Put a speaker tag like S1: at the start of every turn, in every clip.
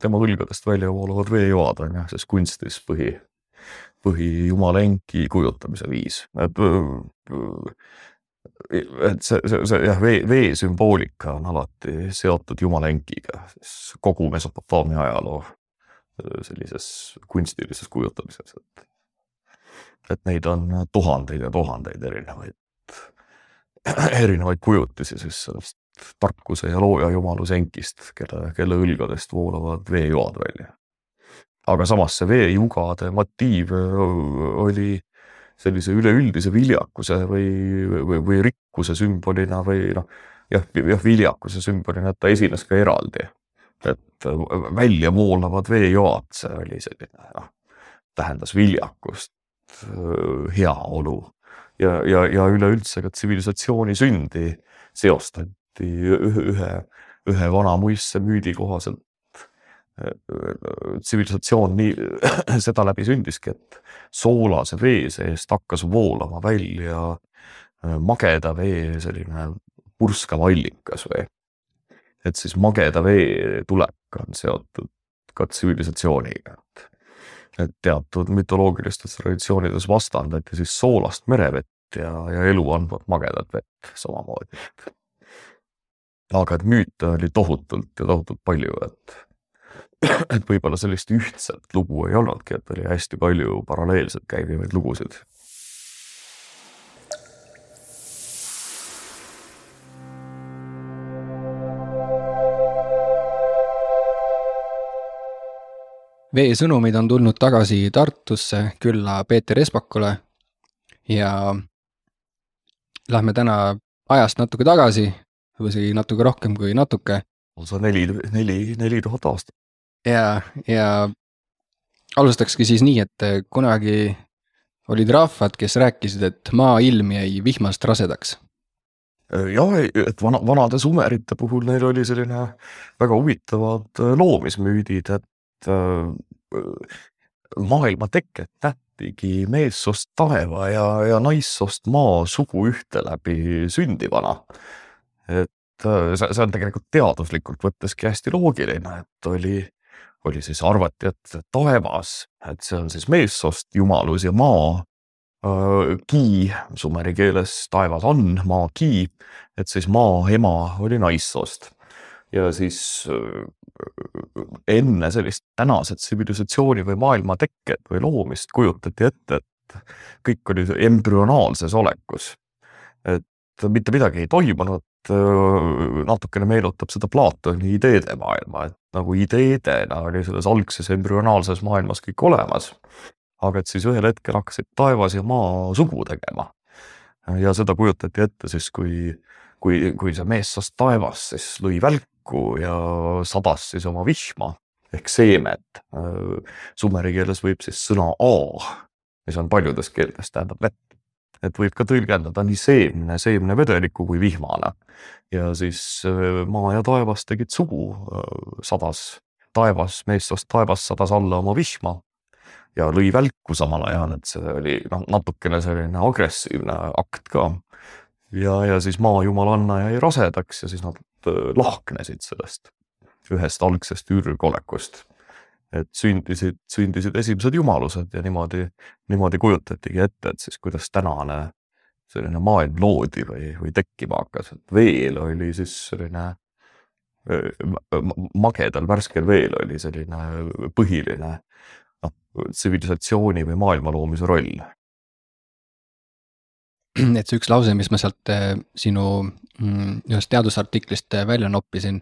S1: tema õlgadest välja voolavad veejoad on jah, siis kunstis põhi, põhijumala enki kujutamise viis, et et see, see, see jah, vee, vee sümboolika on alati seotud jumala enkiga, siis kogu Mesopotaamia ajaloo sellises kunstilises kujutamises, et et neid on tuhandeid ja tuhandeid erinevaid, erinevaid kujutisi siis sellest tarkuse ja looja jumaluse enkist, kelle, kelle õlgadest voolavad veejoad välja. aga samas see veejugade motiiv oli sellise üleüldise viljakuse või, või, või rikkuse sümbolina või noh, jah, jah, viljakuse sümbolina, et ta esines ka eraldi. et välja voolavad veejoad, see oli selline noh, tähendas viljakust, heaolu ja, ja, ja üleüldse ka tsivilisatsiooni sündi seostati ühe, ühe, vana muistse müüdi kohaselt tsivilisatsioon nii seda läbi sündiski, et soolase vee seest hakkas voolama välja äh, mageda vee selline purskav allikas või. et siis mageda vee tulek on seotud ka tsivilisatsiooniga, et, et teatud mütoloogilistes traditsioonides vastandati siis soolast merevett ja, ja elu andvat magedat vett samamoodi aga et müüte oli tohutult ja tohutult palju, et, et võib-olla sellist ühtset lugu ei olnudki, et oli hästi palju paralleelselt käivivaid lugusid.
S2: Veesõnumid on tulnud tagasi Tartusse külla Peeter Espakule. Ja lähme täna ajast natuke tagasi või isegi natuke rohkem kui natuke.
S1: lausa neli, neli, neli tuhat aastat.
S2: ja, ja alustakski siis nii, et kunagi olid rahvad, kes rääkisid, et maailm jäi vihmast rasedaks.
S1: jah, et vana, vanade sumerite puhul neil oli selline väga huvitavad äh, loomismüüdid, et äh, maailma teket nähtigi meessoost taeva ja, ja naissoost maa sugu ühte läbi sündivana et äh, see, on tegelikult teaduslikult võtteski hästi loogiline, et oli, oli siis arvati, et taevas, et see on siis meessoost jumalus ja maa äh,, ki, sumeri keeles taevas on maa ki, et siis maa ema oli naissoost. ja siis äh, enne sellist tänase tsivilisatsiooni või maailma tekket või loomist kujutati ette, et kõik oli embrüonaalses olekus. et mitte midagi ei toimunud, natukene meenutab seda Platoni ideede maailma, et nagu ideedena oli selles algses embrüonaalses maailmas kõik olemas. aga et siis ühel hetkel hakkasid taevas ja maa sugu tegema. ja seda kujutati ette siis, kui, kui, kui see meessoost taevas siis lõi välku ja sadas siis oma vihma ehk seemet. Sumeri keeles võib siis sõna A, mis on paljudes keeltes tähendab vett et võib ka tõlgendada nii seemne, seemnevedeliku kui vihmana. ja siis äh, maa ja taevas tegid sugu, äh, sadas taevas, meessoost taevas sadas alla oma vihma ja lõi välku samal ajal, et see oli noh, natukene selline agressiivne akt ka. ja, ja siis maajumalanna jäi rasedaks ja siis nad äh, lahknesid sellest ühest algsest ürgolekust et sündisid, sündisid esimesed jumalused ja niimoodi, niimoodi kujutatigi ette, et siis kuidas tänane selline maailm loodi või, või tekkima hakkas, et veel oli siis selline magedal värskel veel oli selline põhiline noh, tsivilisatsiooni või maailma loomise roll.
S2: et see üks lause, mis ma sealt äh, sinu mm, ühest teadusartiklist äh, välja noppisin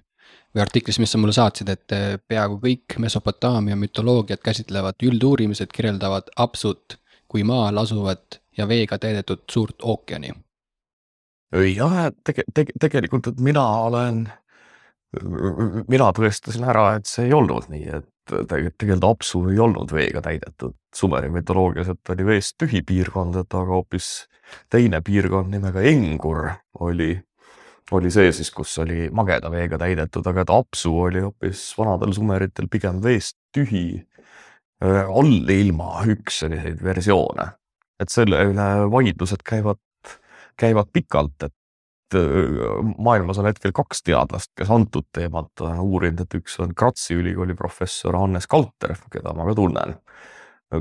S2: või artiklis, mis sa mulle saatsid, et eh, peaaegu kõik Mesopotaamia mütoloogiat käsitlevad ülduurimised kirjeldavad Apsut kui maal asuvat ja veega täidetud suurt ookeani.
S1: jah, tege-, tege-, tegelikult, et mina olen, mina tõestasin ära, et see ei olnud nii, et tegelikult Apsu ei olnud veega täidetud. Sumeri mütoloogias, et oli veest tühi piirkond, et aga hoopis teine piirkond nimega Engur oli oli see siis, kus oli mageda veega täidetud, aga et apsu oli hoopis vanadel sumeritel pigem veest tühi allilma üks selliseid versioone. et selle üle vaidlused käivad, käivad pikalt, et maailmas on hetkel kaks teadlast, kes antud teemat on uurinud, et üks on Gratzi ülikooli professor Hannes Kalter, keda ma ka tunnen.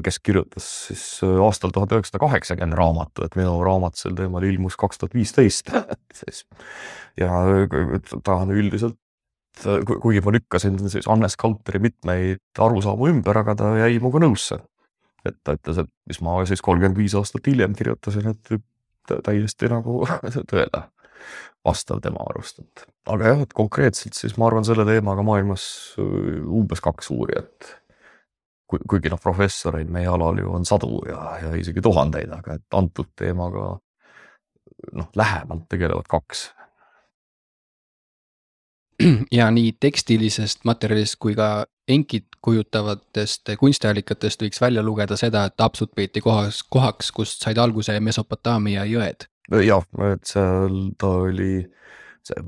S1: Kes kirjutas siis aastal tuhat üheksasada kaheksakümmend raamatu, et minu raamat sel teemal ilmus kaks tuhat viisteist. ja ta on üldiselt kuigi ma lükkasin siis Hannes Kalteri mitmeid arusaamu ümber, aga ta jäi minuga nõusse. et ta ütles, et mis ma siis kolmkümmend viis aastat hiljem kirjutasin, et täiesti nagu tõele vastav tema arust, et aga jah, et konkreetselt siis ma arvan, selle teemaga maailmas äh, umbes kaks uurijat. Kuigi noh, professoreid meie alal ju on sadu ja, ja isegi tuhandeid, aga et antud teemaga noh, lähemalt tegelevad kaks.
S2: ja nii tekstilisest materjalist kui ka enkit kujutavatest kunstiallikatest võiks välja lugeda seda, et Apsut peeti kohas, kohaks, kust said alguse Mesopotaamia jõed
S1: jah, et seal ta oli see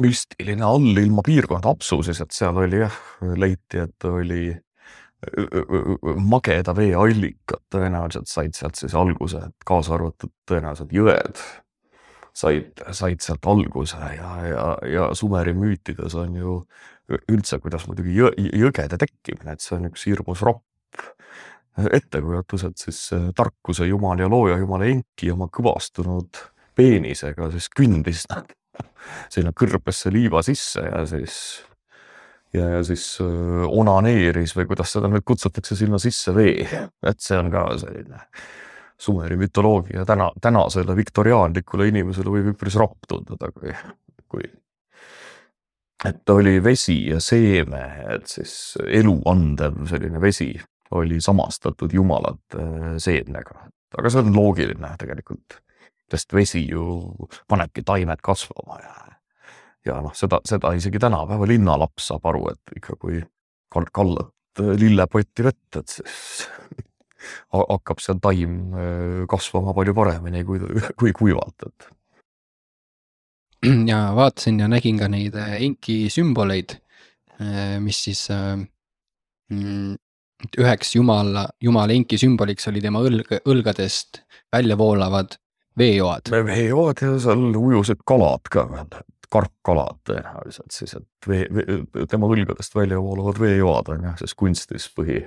S1: müstiline allilma piirkond Apsu siis, et seal oli jah, leiti, et oli mageda vee allikad tõenäoliselt said sealt siis alguse, kaasa arvatud tõenäoliselt jõed said, said sealt alguse ja, ja, ja Sumeri müütides on ju üldse, kuidas muidugi jõ, jõgede tekkimine, et see on üks hirmus ropp ettekujutus, et siis tarkuse jumal ja looja jumal Enki oma kõvastunud peenisega siis kündis nad sinna kõrbesse liiva sisse ja siis ja, ja siis öö, onaneeris või kuidas seda nüüd kutsutakse sinna sisse vee, et see on ka selline Sumeri mütoloogia täna, tänasele viktoriaanlikule inimesele võib üpris ropp tunduda, kui, kui et oli vesi ja seeme, et siis elu andev selline vesi oli samastatud jumalate äh, seednega, aga see on loogiline tegelikult, sest vesi ju panebki taimed kasvama ja, ja noh, seda, seda isegi tänapäeva linnalaps saab aru, et ikka kui kallad lillepotti vett, et siis hakkab seal taim äh, kasvama palju paremini kui, kui kuivalt, et.
S2: ja vaatasin ja nägin ka neid äh, enki sümboleid, mis siis mm, üheks jumala, jumala enki sümboliks oli tema õlg, õlgadest välja voolavad veejoad.
S1: veejoad ja seal ujusid kalad ka, karpkalad tõenäoliselt siis, et vee, vee, tema õlgadest välja voolavad veejoad on jah, siis kunstis põhi,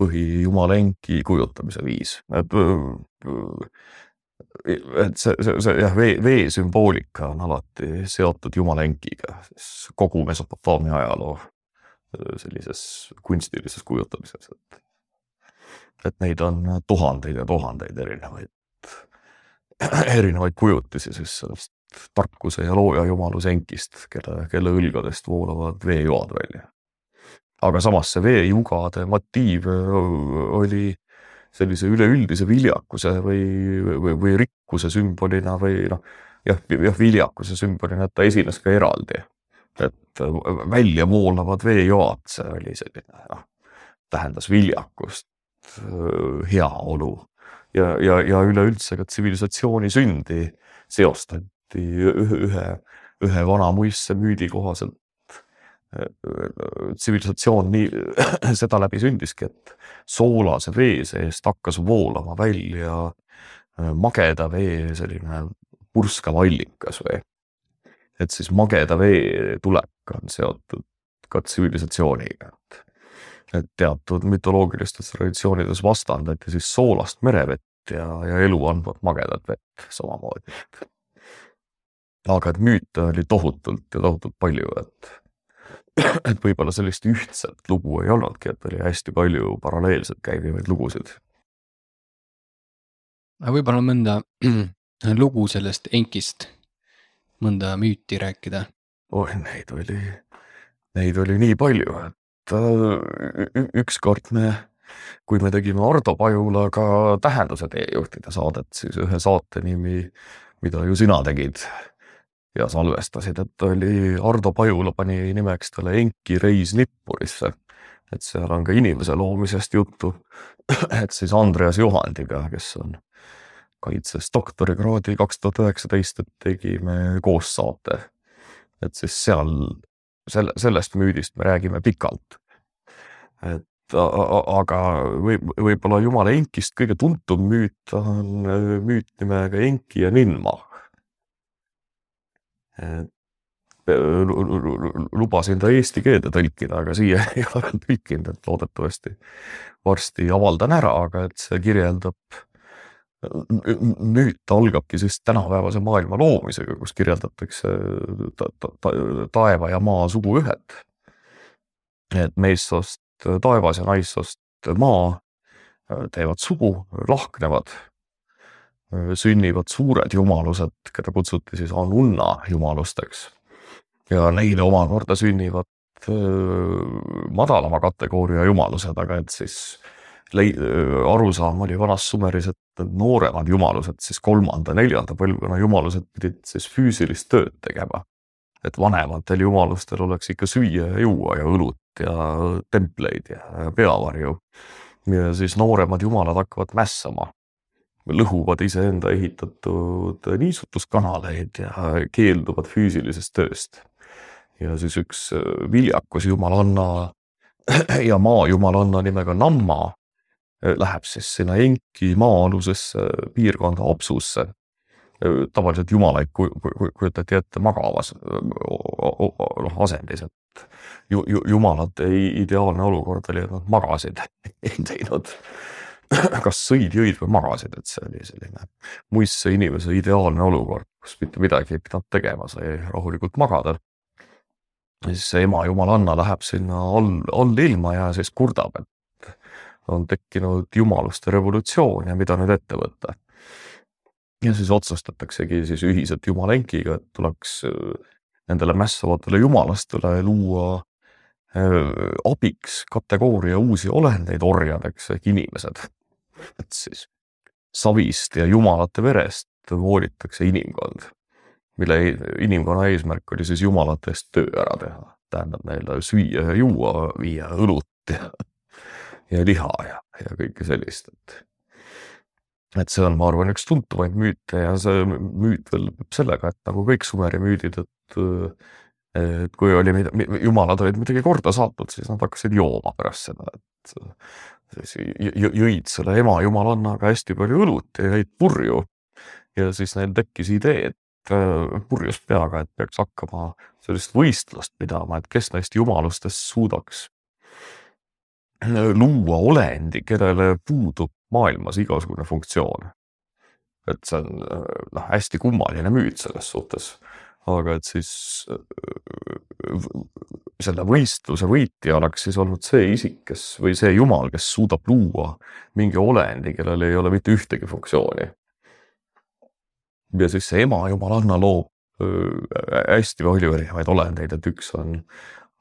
S1: põhijumala enki kujutamise viis, et et see, see, see jah, vee, vee sümboolika on alati seotud jumala enkiga, siis kogu Mesopotaamia ajaloo sellises kunstilises kujutamises, et, et neid on tuhandeid ja tuhandeid erinevaid, erinevaid kujutisi siis sellest tarkuse ja looja jumaluse enkist, kelle, kelle õlgadest voolavad veejoad välja. aga samas see veejugade motiiv oli sellise üleüldise viljakuse või, või, või rikkuse sümbolina või noh, jah, jah, viljakuse sümbolina, et ta esines ka eraldi et välja voolavad veejoad, see oli selline noh, tähendas viljakust, heaolu ja, ja, ja üleüldse ka tsivilisatsiooni sündi seostati ühe, ühe vana muistse müüdi kohaselt. Äh, tsivilisatsioon nii seda läbi sündiski, et soolase vee seest hakkas voolama välja mageda vee selline purskav allikas või et siis mageda vee tulek on seotud ka tsivilisatsiooniga, et et teatud mütoloogilistes traditsioonides vastandati siis soolast merevett ja, ja elu andvat magedat vett samamoodi. Aga et müüte oli tohutult ja tohutult palju, et, et võib-olla sellist ühtset lugu ei olnudki, et oli hästi palju paralleelselt käivivaid lugusid.
S2: võib-olla mõnda lugu sellest Enkist mõnda müüti rääkida?
S1: oi, neid oli, neid oli nii palju, et äh, ükskord me, kui me tegime Ardo Pajulaga Tähenduse teejuhtide saadet, siis ühe saate nimi, mida ju sina tegid ja salvestasid, et oli Ardo Pajula pani nimeks talle Enki reis Nippurisse. et seal on ka inimese loomisest juttu. et siis Andreas Juhandiga, kes on kaitses doktorikraadi kaks tuhat üheksateist, et tegime koos saate. et siis seal selle, sellest müüdist me räägime pikalt. et aga võib, võib-olla jumala Enkist kõige tuntum müüt on müüt nimega Enki ja Ninma. Lubasin ta eesti keelde tõlkida, aga siia ei ole veel tõlkinud, et loodetavasti varsti avaldan ära, aga et see kirjeldab müüt algabki siis tänapäevase maailma loomisega, kus kirjeldatakse ta, ta, ta, taeva ja maa suguühet. et meessoost taevas ja naissoost maa teevad sugu, lahknevad, sünnivad suured jumalused, keda kutsuti siis Anunna jumalusteks. ja neile omakorda sünnivad madalama kategooria jumalused, aga et siis lei-, arusaam oli vanas Sumeris, et nooremad jumalused, siis kolmanda, neljanda põlvkonna jumalused pidid siis füüsilist tööd tegema. et vanematel jumalustel oleks ikka süüa ja juua ja õlut ja templeid ja peavarju. ja siis nooremad jumalad hakkavad mässama, lõhuvad iseenda ehitatud niisutuskanaleid ja keelduvad füüsilisest tööst. ja siis üks viljakus jumalanna ja maajumalanna nimega Namma läheb siis sinna Enki maa-alusesse piirkonda Opsusse. tavaliselt jumalaid kujutati ette magavas noh asendis, et ju, ju, jumalate ideaalne olukord oli, et nad magasid, ei teinud kas sõid, jõid või magasid, et see oli selline muistse inimese ideaalne olukord, kus mitte midagi ei pidanud tegema, sai rahulikult magada. ja siis see ema jumalanna läheb sinna all, allilma ja siis kurdab, et on tekkinud jumaluste revolutsioon ja mida nüüd ette võtta. ja siis otsustataksegi siis ühiselt Jumala enkiga, et tuleks äh, nendele mässavatele jumalastele luua abiks kategooria uusi olendeid orjadeks ehk inimesed. et siis savist ja jumalate verest hoolitakse inimkond, mille inimkonna eesmärk oli siis jumalate eest töö ära teha, tähendab neile süüa ja juua, viia õlut ja ja liha ja, ja kõike sellist, et. et see on, ma arvan, üks tuntumaid müüte ja see müüt veel sellega, et nagu kõik Sumeri müüdid, et. Et kui oli, jumalad olid midagi korda saatnud, siis nad hakkasid jooma pärast seda, et. siis jõid selle ema jumalannaga hästi palju õlut ja jäid purju. ja siis neil tekkis idee, et purjus peaga, et peaks hakkama sellist võistlust pidama, et kes neist jumalustest suudaks luua olendi, kellele puudub maailmas igasugune funktsioon. et see on noh, hästi kummaline müüt selles suhtes, aga et siis selle võistluse võitja oleks siis olnud see isik, kes või see jumal, kes suudab luua mingi olendi, kellel ei ole mitte ühtegi funktsiooni. ja siis see ema jumalanna loob hästi palju erinevaid olendeid, et üks on,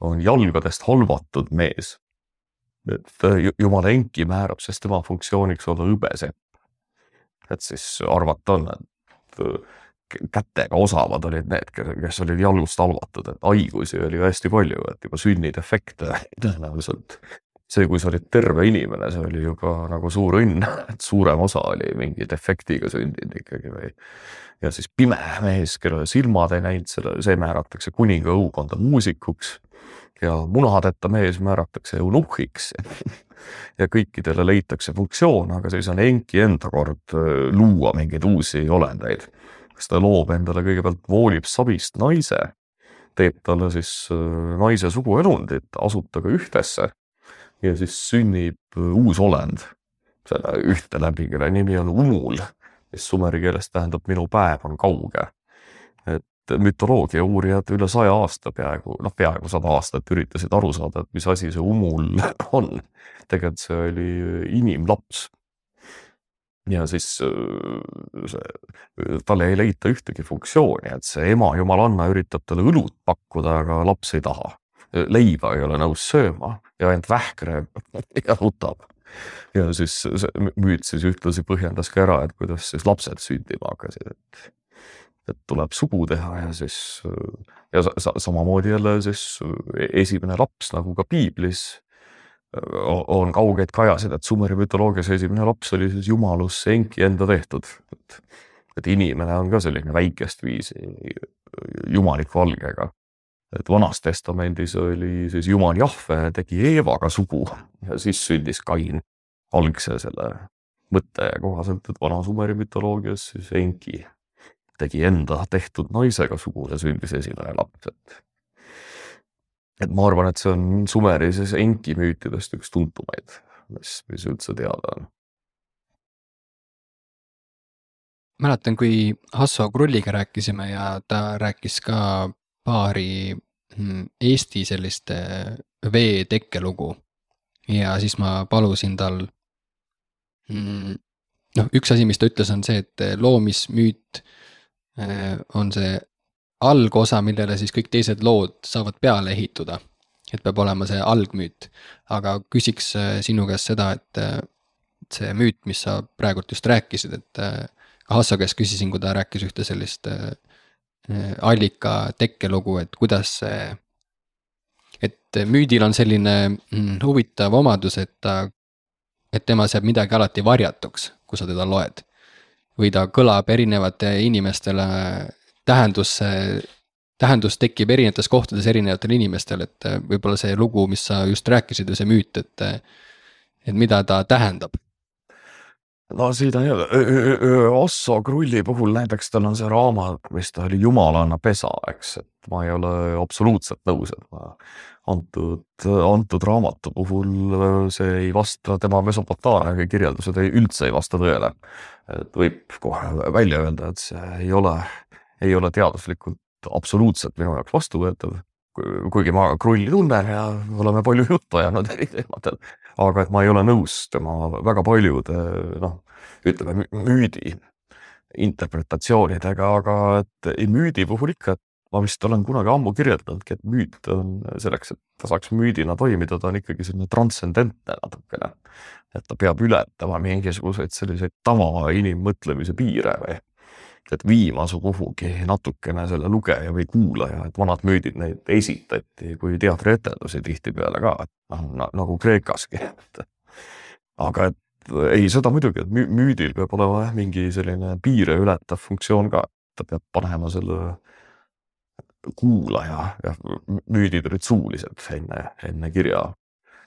S1: on jalgadest halvatud mees et äh, jumala enki määrab, sest tema funktsiooniks olla hõbesepp. et siis arvata on, et äh, kätega osavad olid need, kes olid jalgust halvatud, et haigusi oli ju hästi palju, et juba sünnidefekte tõenäoliselt. see, kui sa olid terve inimene, see oli juba nagu suur õnn, et suurem osa oli mingi defektiga sündinud ikkagi või. ja siis pime mees, kellele silmad ei näinud, selle, see määratakse kuninga õukonda muusikuks ja munadeta mees määratakse eunuhhiks ja kõikidele leitakse funktsioon, aga siis on Enki enda kord äh, luua mingeid uusi olendeid. Kas ta loob endale kõigepealt, voolib savist naise, teeb talle siis äh, naise suguelundit, asub temaga ühtesse ja siis sünnib äh, uus olend selle ühte läbi, kelle nimi on Umul, mis sumeri keeles tähendab minu päev on kauge mütoloogia uurijad üle saja aasta peaaegu, noh, peaaegu sada aastat üritasid aru saada, et mis asi see umul on. tegelikult see oli inimlaps. Ja siis äh, talle ei leita ühtegi funktsiooni, et see ema jumalanna üritab talle õlut pakkuda, aga laps ei taha. leiba ei ole nõus sööma ja ainult vähkre ja nutab ja siis see müüt siis ühtlasi põhjendas ka ära, et kuidas siis lapsed sündima hakkasid, et et tuleb sugu teha ja siis ja sa, samamoodi jälle siis esimene laps nagu ka piiblis on kaugeid kajasid, et Sumeri mütoloogias esimene laps oli siis jumalus Enki enda tehtud. et, inimene on ka selline väikest viisi jumaliku algega. et vanas testamendis oli siis jumal Jahve tegi Eevaga sugu ja siis sündis Kain algse selle mõtte kohaselt, et vana Sumeri mütoloogias siis Enki tegi enda tehtud naisega sugu ja sündis esimene laps, et et ma arvan, et see on Sumeri siis Enki müütidest üks tuntumaid, mis, mis üldse teada on.
S2: mäletan, kui Hasso Krulliga rääkisime ja ta rääkis ka paari mm, Eesti sellist veetekkelugu. ja siis ma palusin tal mm, noh, üks asi, mis ta ütles, on see, et loomismüüt äh, on see algosa, millele siis kõik teised lood saavad peale ehituda. et peab olema see algmüüt, aga küsiks äh, sinu käest seda, et äh, see müüt, mis sa praegult just rääkisid, et ka Hasso käest küsisin, kui ta rääkis ühte sellist allika tekkelugu, et kuidas see. et müüdil on selline mm, huvitav omadus, et ta, et temas jääb midagi alati varjatuks, kui sa teda loed. või ta kõlab erinevate inimestele tähendus, tähendus tekib erinevates kohtades erinevatel inimestel, et äh, võib-olla see lugu, mis sa just rääkisid või see müüt, et. Äh, et mida ta tähendab?
S1: no siin on ju, Osso Krulli puhul näiteks tal on see raamat, mis ta oli Jumalanna pesa, eks, et ma ei ole absoluutselt nõus, et ma antud, antud raamatu puhul see ei vasta, tema Mesopotaamia kirjeldused ei, üldse ei vasta tõele. et võib kohe välja öelda, et see ei ole ei ole teaduslikult absoluutselt minu jaoks vastuvõetav. kuigi ma Krulli tunnen ja oleme palju juttu ajanud eri teemadel, aga et ma ei ole nõus tema väga paljude noh, ütleme müüdi interpretatsioonidega, aga et ei müüdi puhul ikka, et ma vist olen kunagi ammu kirjeldanudki, et müüt on selleks, et ta saaks müüdina toimida, ta on ikkagi selline transcendentne natukene. et ta peab ületama mingisuguseid selliseid tava inimmõtlemise piire või et viima su kuhugi natukene selle lugeja või kuulaja, et vanad müüdid neid esitati kui teatrietendusi tihtipeale ka, et noh nagu Kreekaski, et. aga et ei, seda muidugi, et müüdil peab olema jah, mingi selline piire ületav funktsioon ka, ta peab panema selle kuulaja, jah, müüdid olid suulised enne, enne kirja,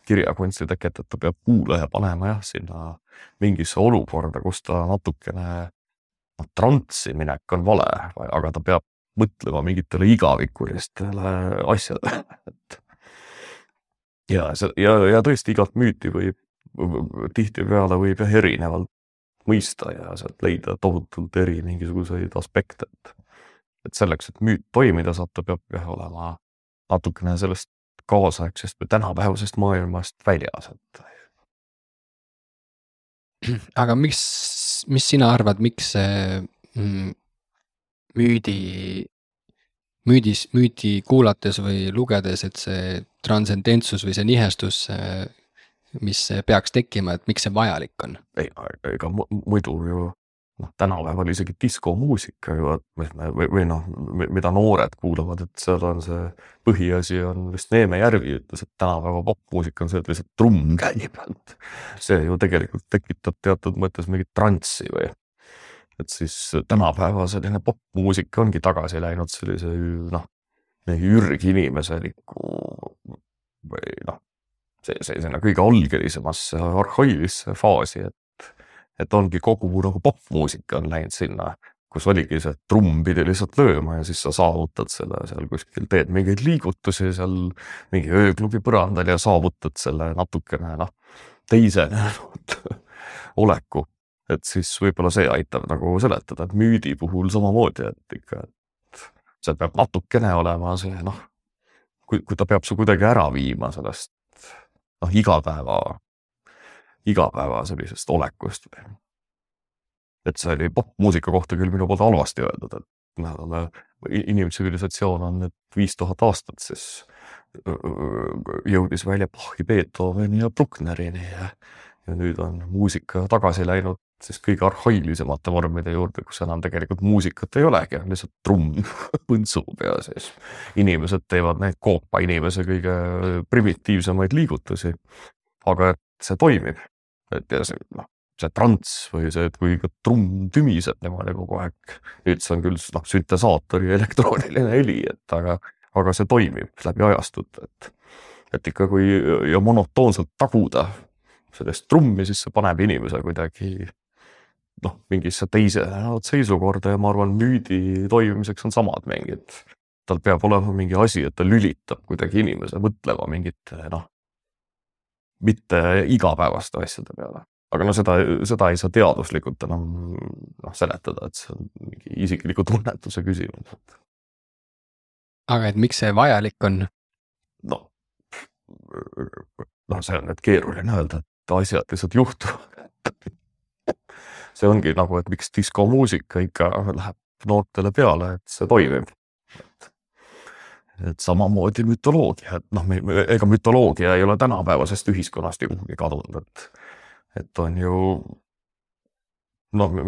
S1: kirjakunsti teket, et ta peab kuulaja panema jah, sinna mingisse olukorda, kus ta natukene noh, transsi minek on vale, aga ta peab mõtlema mingitele igavikulistele asjadele, et. ja see ja, ja tõesti igat müüti võib, tihtipeale võib jah erinevalt mõista ja sealt leida tohutult eri mingisuguseid aspekte, et. et selleks, et müüt toimida saab, ta peab jah olema natukene sellest kaasaegsest või tänapäevasest maailmast väljas, et.
S2: aga miks mis sina arvad, miks see mm, müüdi, müüdis, müüdi kuulates või lugedes, et see transcendentsus või see nihestus, mis peaks tekkima, et miks see vajalik on?
S1: ei, ega muidu ju noh, tänapäeval isegi diskomuusika ju, või, või, või noh, mida noored kuulavad, et seal on see põhiasi on vist Neeme Järvi ütles, et tänapäeva popmuusika on see, et lihtsalt trumm käib, et see ju tegelikult tekitab teatud mõttes mingit transsi või. et siis tänapäeva selline popmuusika ongi tagasi läinud sellise noh, ürginimeseliku või noh, see, see sinna kõige algelisemasse arhailisse faasi, et et ongi kogu nagu popmuusika on läinud sinna, kus oligi see, trumm pidi lihtsalt lööma ja siis sa saavutad selle seal kuskil, teed mingeid liigutusi seal mingi ööklubi põrandal ja saavutad selle natukene noh, teise oleku. et siis võib-olla see aitab nagu seletada, et müüdi puhul samamoodi, et ikka, et see peab natukene olema see noh, kui, kui ta peab su kuidagi ära viima sellest noh, igapäeva igapäeva sellisest olekust et see oli popmuusika kohta küll minu poolt halvasti öeldud, et me oleme, inimtsivilisatsioon on nüüd viis tuhat aastat, siis jõudis välja Bachi, Beethoveni ja Brucknerini ja, ja nüüd on muusika tagasi läinud siis kõige arhailisemate vormide juurde, kus enam tegelikult muusikat ei olegi, on lihtsalt trumm põntsub ja siis inimesed teevad neid koopa inimese kõige primitiivsemaid liigutusi. aga et see toimib et ja see noh, see trants või see, et kui trumm tümiseb niimoodi kogu aeg. nüüd see on küll noh, süntesaatori elektrooniline heli, et aga, aga see toimib läbi ajastute, et. et ikka, kui ja monotoonselt taguda sellist trummi, siis see paneb inimese kuidagi noh, mingisse teise seisukorda ja ma arvan, müüdi toimimiseks on samad mingid. tal peab olema mingi asi, et ta lülitab kuidagi inimese mõtlema mingite noh, mitte igapäevaste asjade peale. aga no seda, seda ei saa teaduslikult enam noh seletada, et see on mingi isikliku tunnetuse küsimus.
S2: aga et miks see vajalik on?
S1: noh, noh, see on nüüd keeruline öelda, et asjad lihtsalt juhtuvad see ongi nagu, et miks diskomuusika ikka läheb noortele peale, et see toimib. Et samamoodi mütoloogia, et noh, ega mütoloogia ei ole tänapäevasest ühiskonnast ju kuhugi kadunud, et, et on ju noh,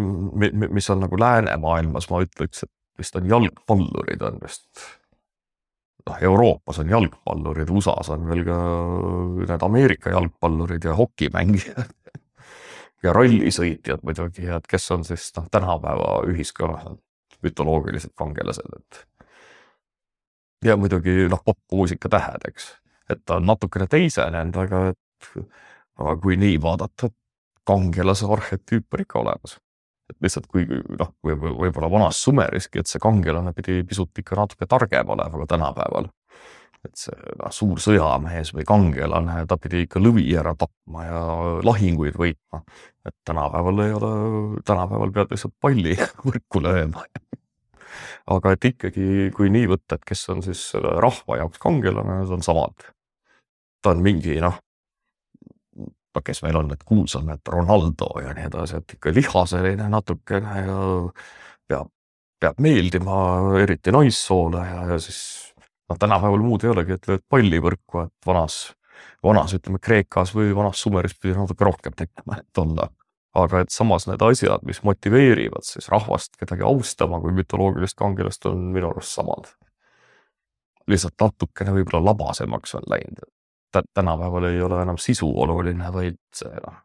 S1: mis on nagu läänemaailmas, ma ütleks, et vist on jalgpallurid on vist noh, Euroopas on jalgpallurid, USA-s on veel ka need Ameerika jalgpallurid ja hokimängijad ja rallisõitjad muidugi, et kes on siis noh, tänapäeva ühiskonnas mütoloogilised kangelased, et. Ja muidugi noh, popmuusika tähed, eks, et ta on natukene teisenenud, aga et aga kui nii vaadata, kangelase arhetüüp on ikka olemas. et lihtsalt kui noh, võib-olla vanas Sumeriski, et see kangelane pidi pisut ikka natuke targem olema kui tänapäeval et see noh, suur sõjamees või kangelane, ta pidi ikka lõvi ära tapma ja lahinguid võitma. et tänapäeval ei ole, tänapäeval pead lihtsalt palli võrku lööma aga et ikkagi, kui nii võtta, et kes on siis selle rahva jaoks kangelane, need on samad. ta on mingi noh, no kes meil on need kuulsamad, Ronaldo ja nii edasi, et ikka lihaseline natukene ja peab, peab meeldima eriti naissoole ja, ja siis noh, tänapäeval muud ei olegi, et lööd palli võrku, et vanas, vanas ütleme Kreekas või vanas Sumeris pidi natuke rohkem tegema, et olla. Aga et samas need asjad, mis motiveerivad siis rahvast kedagi austama kui mütoloogilist kangelast, on minu arust samad. lihtsalt natukene võib-olla labasemaks on läinud. tänapäeval ei ole enam sisu oluline, vaid see noh,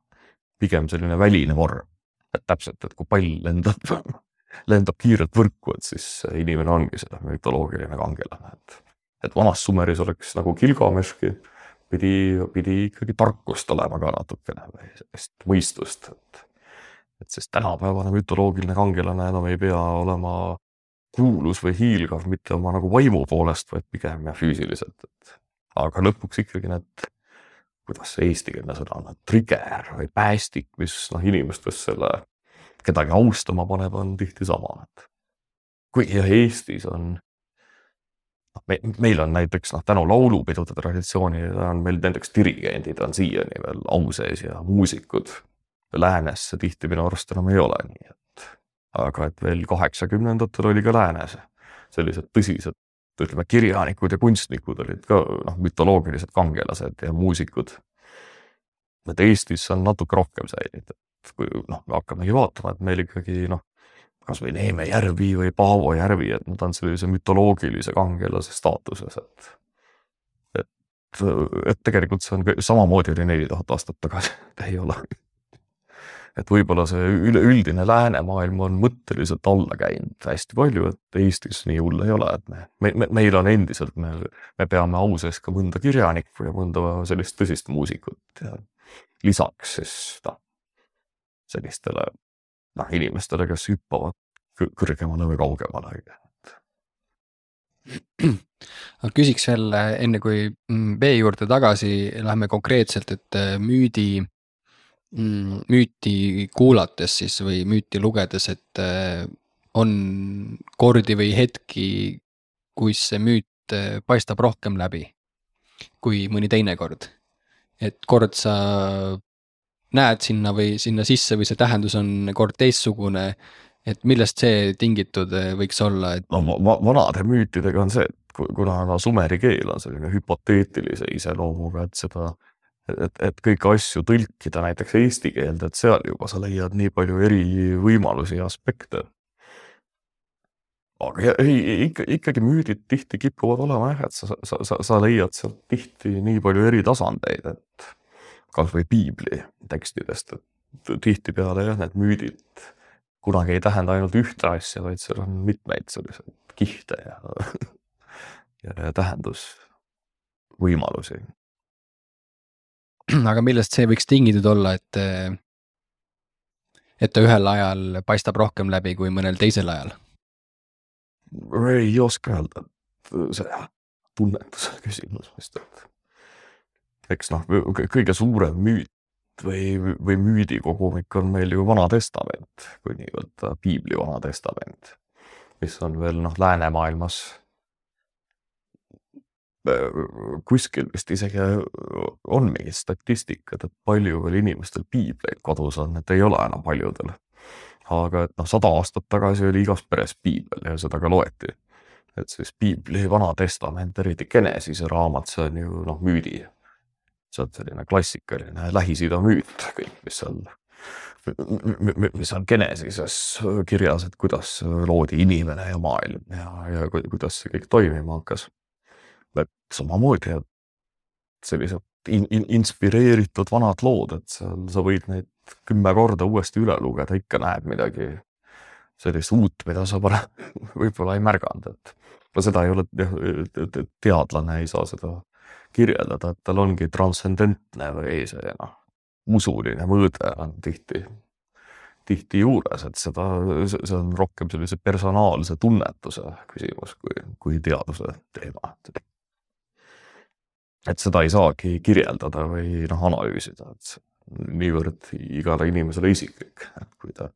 S1: pigem selline väline vorm. et täpselt, et kui pall lendab lendab kiirelt võrku, et siis inimene ongi see mütoloogiline kangelane, et et vanas Sumeris oleks nagu Gilgameshki, pidi, pidi ikkagi tarkust olema ka natukene või sellist mõistust, et. et sest tänapäevane mütoloogiline kangelane enam ei pea olema kuulus või hiilgav mitte oma nagu vaimu poolest, vaid pigem jah füüsiliselt, et. aga lõpuks ikkagi need, kuidas see eestikeelne sõna on, trigger või päästik, mis noh, inimestes selle kedagi austama paneb, on tihti sama, et. kuigi jah, Eestis on me, meil on näiteks noh, tänu laulupidude traditsioonile on meil näiteks dirigendid on siiani veel au sees ja muusikud. Läänes see tihti minu arust enam ei ole nii, et aga et veel kaheksakümnendatel oli ka läänes sellised tõsised, ütleme kirjanikud ja kunstnikud olid ka noh, mütoloogilised kangelased ja muusikud. et Eestis on natuke rohkem säilinud, et kui noh, me hakkamegi vaatama, et meil ikkagi noh kasvõi Neeme järvi või Paavo järvi, et nad on sellise mütoloogilise kangelase staatuses, et. et, et tegelikult see on samamoodi oli neli tuhat aastat tagasi ei ole. et võib-olla see üleüldine läänemaailm on mõtteliselt alla käinud hästi palju, et Eestis nii hull ei ole, et me, me, me, meil on endiselt, me, me peame au sees ka mõnda kirjanikku ja mõnda sellist tõsist muusikut ja lisaks siis noh, sellistele noh, inimestele, kes hüppavad kõrgemale või kaugemale.
S2: aga küsiks veel enne kui mm, B juurde tagasi lähme konkreetselt, et äh, müüdi, mm, müüti kuulates siis või müüti lugedes, et äh, on kordi või hetki, kus see müüt äh, paistab rohkem läbi kui mõni teine kord. et kord sa näed sinna või sinna sisse või see tähendus on kord teistsugune. et millest see tingitud eh, võiks olla, et?
S1: no vanade müütidega on see, et kuna no, sumeri keel on selline hüpoteetilise iseloomuga, et seda et, et kõiki asju tõlkida näiteks eesti keelde, et seal juba sa leiad nii palju eri võimalusi ja aspekte. aga ei, ikka, ikkagi müüdid tihti kipuvad olema jah, et sa, sa, sa, sa leiad sealt tihti nii palju eri tasandeid, et kasvõi piibli tekstidest, et tihtipeale jah, need müüdid kunagi ei tähenda ainult ühte asja, vaid seal on mitmeid selliseid kihte ja, ja tähendusvõimalusi.
S2: aga millest see võiks tingitud olla, et et ta ühel ajal paistab rohkem läbi kui mõnel teisel ajal?
S1: ei oska öelda, see tunnetuse küsimus vist, et eks noh, kõige suurem müüt või, või müüdikogumik on meil ju Vana Testament, kui nii võtta, piibli Vana Testament, mis on veel noh, läänemaailmas kuskil vist isegi on mingi statistikad, et palju veel inimestel piibleid kodus on, et ei ole enam paljudel. aga et noh, sada aastat tagasi oli igas peres piibel ja seda ka loeti. et siis piibli Vana Testament, eriti Genesise raamat, see on ju noh, müüdi see on selline klassikaline Lähis-Ida müüt, kõik, mis seal, mis on Genesises kirjas, et kuidas loodi inimene ja maailm ja, ja kuidas see kõik toimima hakkas. et samamoodi, et sellised in, in, inspireeritud vanad lood, et seal sa võid neid kümme korda uuesti üle lugeda, ikka näed midagi sellist uut, mida sa varem võib-olla ei märganud, et no seda ei ole, teadlane ei saa seda kirjeldada, et tal ongi transcendentne või see noh, usuline mõõde on tihti, tihti juures, et seda, see on rohkem sellise personaalse tunnetuse küsimus kui, kui teaduse teema. et seda ei saagi kirjeldada või noh, analüüsida, et niivõrd igale inimesele isiklik, kui ta,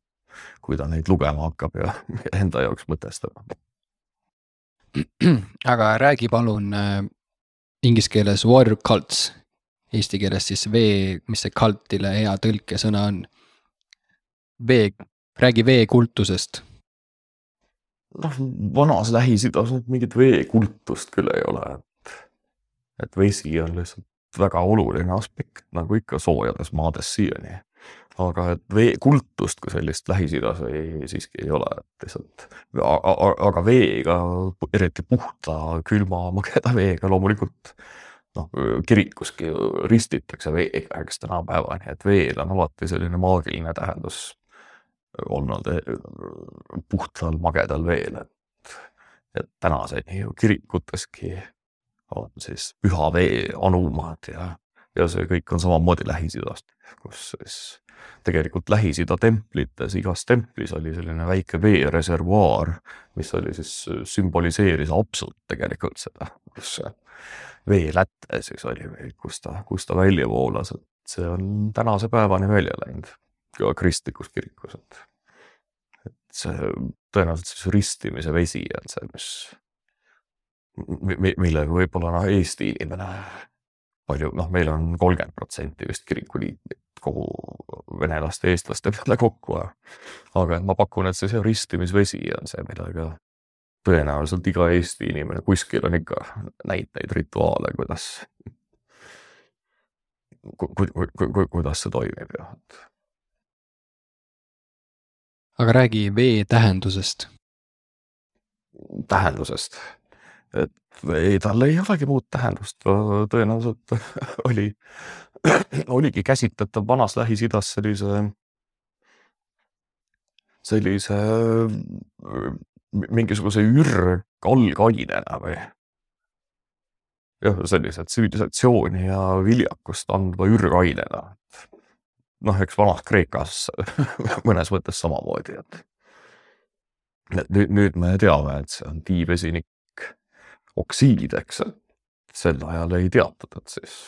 S1: kui ta neid lugema hakkab ja enda jaoks mõtestama.
S2: aga räägi palun inglise keeles water cults, eesti keeles siis vee, mis see cult'ile hea tõlkesõna on? vee, räägi veekultusest.
S1: noh, vanas Lähis-Idas nüüd mingit veekultust küll ei ole, et, et vesi on lihtsalt väga oluline aspekt, nagu ikka soojades maades siiani aga et veekultust kui sellist Lähis-Idas ei, siiski ei ole, et lihtsalt, aga veega, eriti puhta, külma, mageda veega loomulikult noh, kirikuski ristitakse veega, eks tänapäevani, et veel on alati selline maagiline tähendus olnud eh, puhtal magedal veel, et, et tänaseni ju kirikuteski on siis püha vee anumad ja, ja see kõik on samamoodi Lähis-Idast, kus siis tegelikult Lähis-Ida templites, igas templis oli selline väike veereservuaar, mis oli siis, sümboliseeris absut tegelikult seda, kus veeläte siis oli või kus ta, kus ta välja voolas, et see on tänase päevani välja läinud ka kristlikus kirikus, et, et see tõenäoliselt siis ristimise vesi on see, mis, millega võib-olla noh, Eesti inimene palju, noh, meil on kolmkümmend protsenti vist kiriku liikmeid kogu venelaste, eestlaste peale kokku. aga ma pakun, et see, see ristimisvesi on see, millega tõenäoliselt iga Eesti inimene kuskil on ikka näiteid, rituaale, kuidas ku,, ku, ku, ku, kuidas see toimib ja.
S2: aga räägi vee tähendusest.
S1: tähendusest, et ei, tal ei olegi muud tähendust, tõenäoliselt oli oligi käsitletav vanas Lähis-Idas sellise, sellise mingisuguse ürgalgainena või jah, sellise tsivilisatsiooni ja viljakust andva ürgainena. noh, eks vanas Kreekas mõnes mõttes samamoodi, et et nüüd, nüüd me teame, et see on tiivesinik oksiid, eks, sel ajal ei teatud, et siis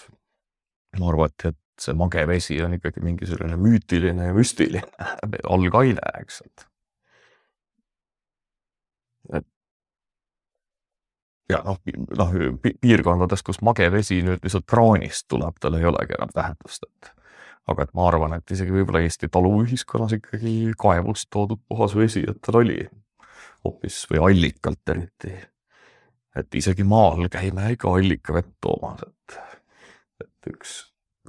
S1: arvati, et see mage vesi on ikkagi mingi selline müütiline ja müstiline algaine, eks, et. et ja noh, noh piirkondades, kus mage vesi nüüd lihtsalt kraanist tuleb, tal ei olegi enam tähendust, et aga et ma arvan, et isegi võib-olla Eesti taluühiskonnas ikkagi kaevust toodud puhas vesi, et tal oli hoopis või allikalt eriti. Et isegi maal käime ikka allikavett toomas, et et üks,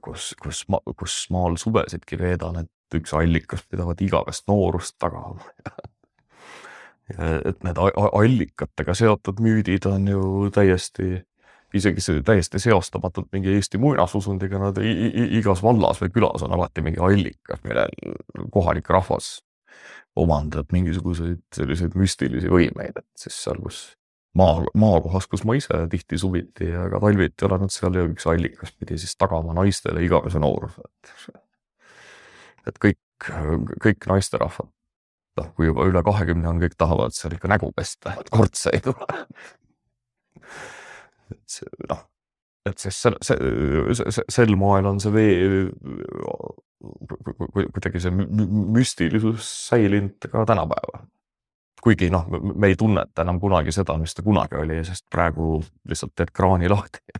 S1: kus, kus ma, kus maal suvesidki veedan, et üks allikas pidavat igavest noorust tagama. Et need allikatega seotud müüdid on ju täiesti, isegi see täiesti seostamatult mingi Eesti muinasusundiga, nad igas vallas või külas on alati mingi allikas, millel kohalik rahvas omandab mingisuguseid selliseid müstilisi võimeid, et siis seal, kus maa, maakohas, kus ma ise tihti suviti ja ka talviti et seal üks allikas pidi siis tagama naistele igavese nooruse, et. et kõik, kõik naisterahvad, noh, kui juba üle kahekümne on, kõik tahavad seal ikka nägu pesta, et kortse ei tule. et see noh, et siis see, see, sel moel on see vee kuidagi see müstilisus säilinud ka tänapäeva. Kuigi noh, me ei tunneta enam kunagi seda, mis ta kunagi oli, sest praegu lihtsalt teed kraani lahti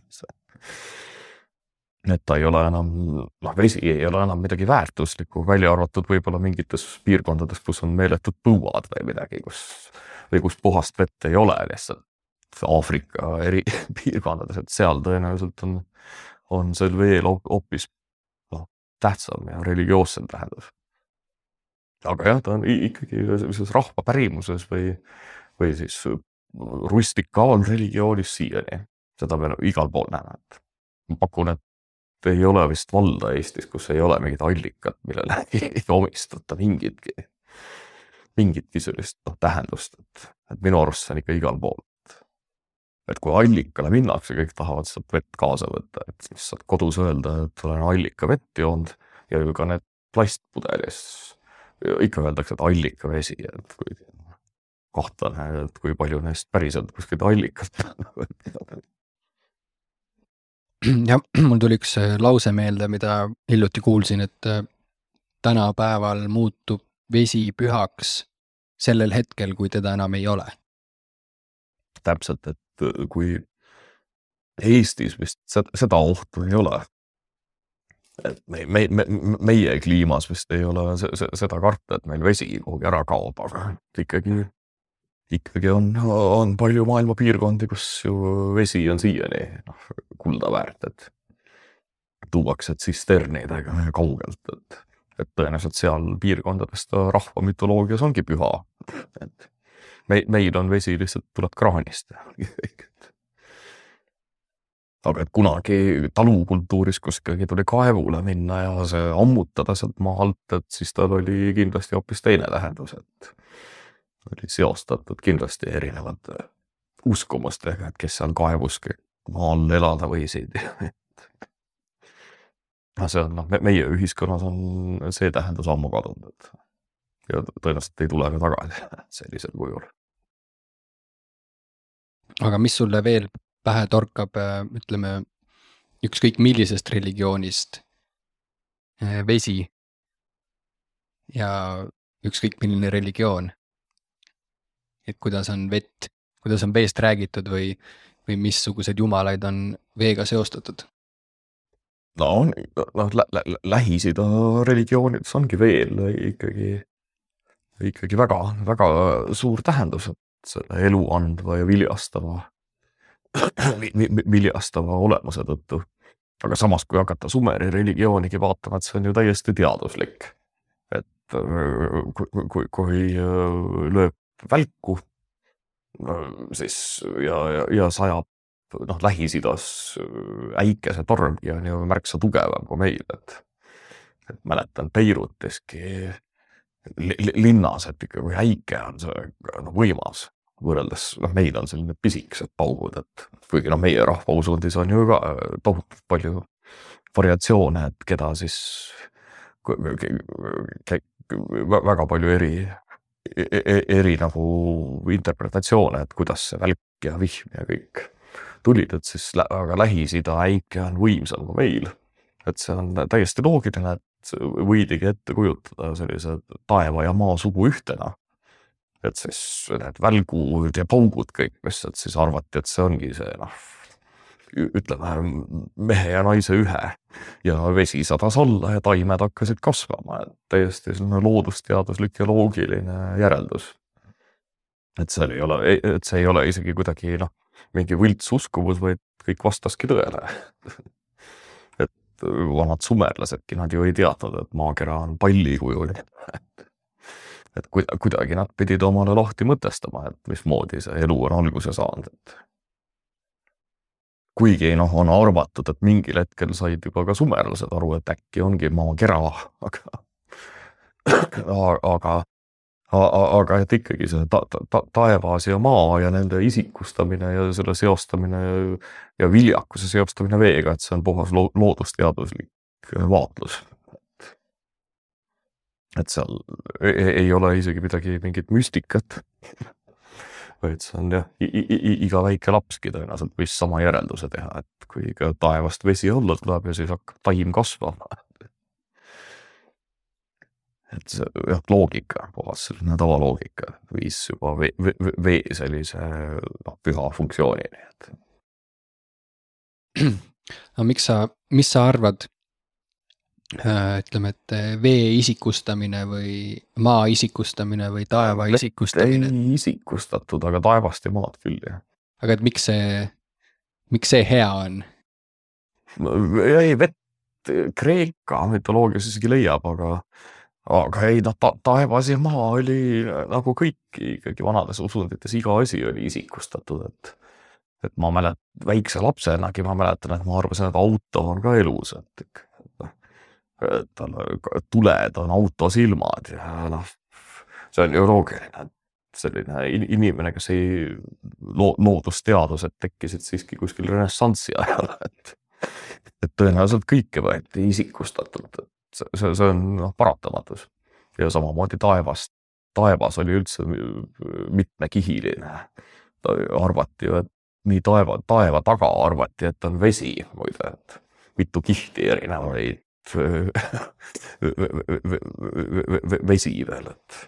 S1: et ta ei ole enam, noh, vesi ei ole enam midagi väärtuslikku, välja arvatud võib-olla mingites piirkondades, kus on meeletud põuad või midagi, kus või kus puhast vett ei ole lihtsalt. Aafrika eri piirkondades, et seal tõenäoliselt on, on sel veel hoopis noh, tähtsam ja religioossem tähendus. Aga jah, ta on ikkagi sellises rahva pärimuses või, või siis rustikaalreligioonis siiani, seda me igal pool näeme, et ma pakun, et ei ole vist valda Eestis, kus ei ole mingit allikat, millele ei omistata mingitki, mingitki sellist noh, tähendust, et, et minu arust see on ikka igal pool. et kui allikale minnakse, kõik tahavad sealt vett kaasa võtta, et siis saad kodus öelda, et olen allikavett joonud ja ju ka need plastpudelis ikka öeldakse, et allikavesi, et kui kahtlane, et kui palju neist päriselt kuskilt allikalt
S2: jah, mul tuli üks äh, lause meelde, mida hiljuti kuulsin, et äh, tänapäeval muutub vesi pühaks sellel hetkel, kui teda enam ei ole.
S1: täpselt, et äh, kui Eestis vist seda ohtu ei ole. Et me, me, me, meie kliimas vist ei ole seda karta, et meil vesi kuhugi ära kaob, aga ikkagi ikkagi on, on palju maailma piirkondi, kus ju vesi on siiani noh, kulda väärt, et tuuakse tsisternidega kaugelt, et, et tõenäoliselt seal piirkondades ta rahva mütoloogias ongi püha. et me, meil on vesi lihtsalt tuleb kraanist aga et kunagi talukultuuris, kus ikkagi tuli kaevule minna ja see ammutada sealt maa alt, et siis tal oli kindlasti hoopis teine tähendus, et oli seostatud kindlasti erinevate uskumustega, et kes seal kaevus maa all elada võisid no see on noh, meie ühiskonnas on see tähendus ammu kadunud, et ja tõenäoliselt ei tule ka tagasi sellisel kujul.
S2: aga mis sulle veel pähe torkab, ütleme ükskõik millisest religioonist vesi ja ükskõik milline religioon et kuidas on vett, kuidas on veest räägitud või, või missuguseid jumalaid on veega seostatud?
S1: no noh lä, lä, Lähis-Ida religioonides ongi veel ikkagi, ikkagi väga, väga suur tähendus, selle elu andva ja viljastava viljastava olemuse tõttu. aga samas, kui hakata Sumeri religioonigi vaatama, et see on ju täiesti teaduslik. et kui, kui, kui lööb välku, siis ja, ja, ja sajab noh, Lähis-Idas äh, äikesetorm ja on ju märksa tugevam kui meil, et, et mäletan Beiruteski linnas, et ikka kui äike on see noh, võimas võrreldes, noh, meil on selline pisikesed paugud, et kuigi noh, meie rahvausundis on ju ka tohutult palju variatsioone, et keda siis väga palju eri E-, e-, eri nagu interpretatsioone, et kuidas see välk ja vihm ja kõik tulid, et siis aga Lähis-Ida äike on võimsam kui meil. et see on täiesti loogiline, et võidigi ette kujutada sellise taeva ja maa sugu ühtena. Et siis need välgud ja paugud kõik, mis sealt siis arvati, et see ongi see noh ütleme mehe ja naise ühe ja vesi sadas alla ja taimed hakkasid kasvama, et täiesti selline loodusteaduslik ja loogiline järeldus. et seal ei ole, et see ei ole isegi kuidagi noh, mingi võltsuskumus, vaid kõik vastaski tõele et vanad sumerlasedki, nad ju ei teadnud, et maakera on pallikujuline et kuidagi nad pidid omale lahti mõtestama, et mismoodi see elu on alguse saanud, et kuigi noh, on arvatud, et mingil hetkel said juba ka sumerlased aru, et äkki ongi maakera, aga, aga, aga et ikkagi see ta, ta, taevas ja maa ja nende isikustamine ja selle seostamine ja, ja viljakuse seostamine veega, et see on puhas lo, loodusteaduslik vaatlus. Et seal ei, ei ole isegi midagi, mingit müstikat vaid see on jah, iga väike lapski tõenäoliselt võis sama järelduse teha, et kui ikka taevast vesi alla tuleb ja siis hakkab taim kasvama. et see jah, loogika, puhas selline tavaloogika viis juba vee, vee, vee sellise noh, püha funktsioonini, et.
S2: aga miks sa, mis sa arvad, ütleme, et äh, vee isikustamine või maa isikustamine või taeva isikustamine.
S1: ei isikustatud, aga taevast ja maad küll jah.
S2: aga et miks see, miks see hea on?
S1: ei, vett Kreeka mütoloogias isegi leiab, aga, aga ei noh ta,, taevas ja maa oli nagu kõik ikkagi vanades usundites, iga asi oli isikustatud, et et ma mäletan, väikse lapsenagi ma mäletan, et ma arvasin, et auto on ka elus, et tal tuled on auto silmad ja noh, see on ju loogiline, selline inimene, kes ei, loodusteadused tekkisid siiski kuskil renessansi ajal, et et tõenäoliselt kõike võeti isikustatult, et see, see, see on noh, paratamatus. ja samamoodi taevast, taevas oli üldse mitmekihiline. arvati ju, et nii taeva, taeva taga arvati, et on vesi muide, et mitu kihti erinevaid vesi veel, et,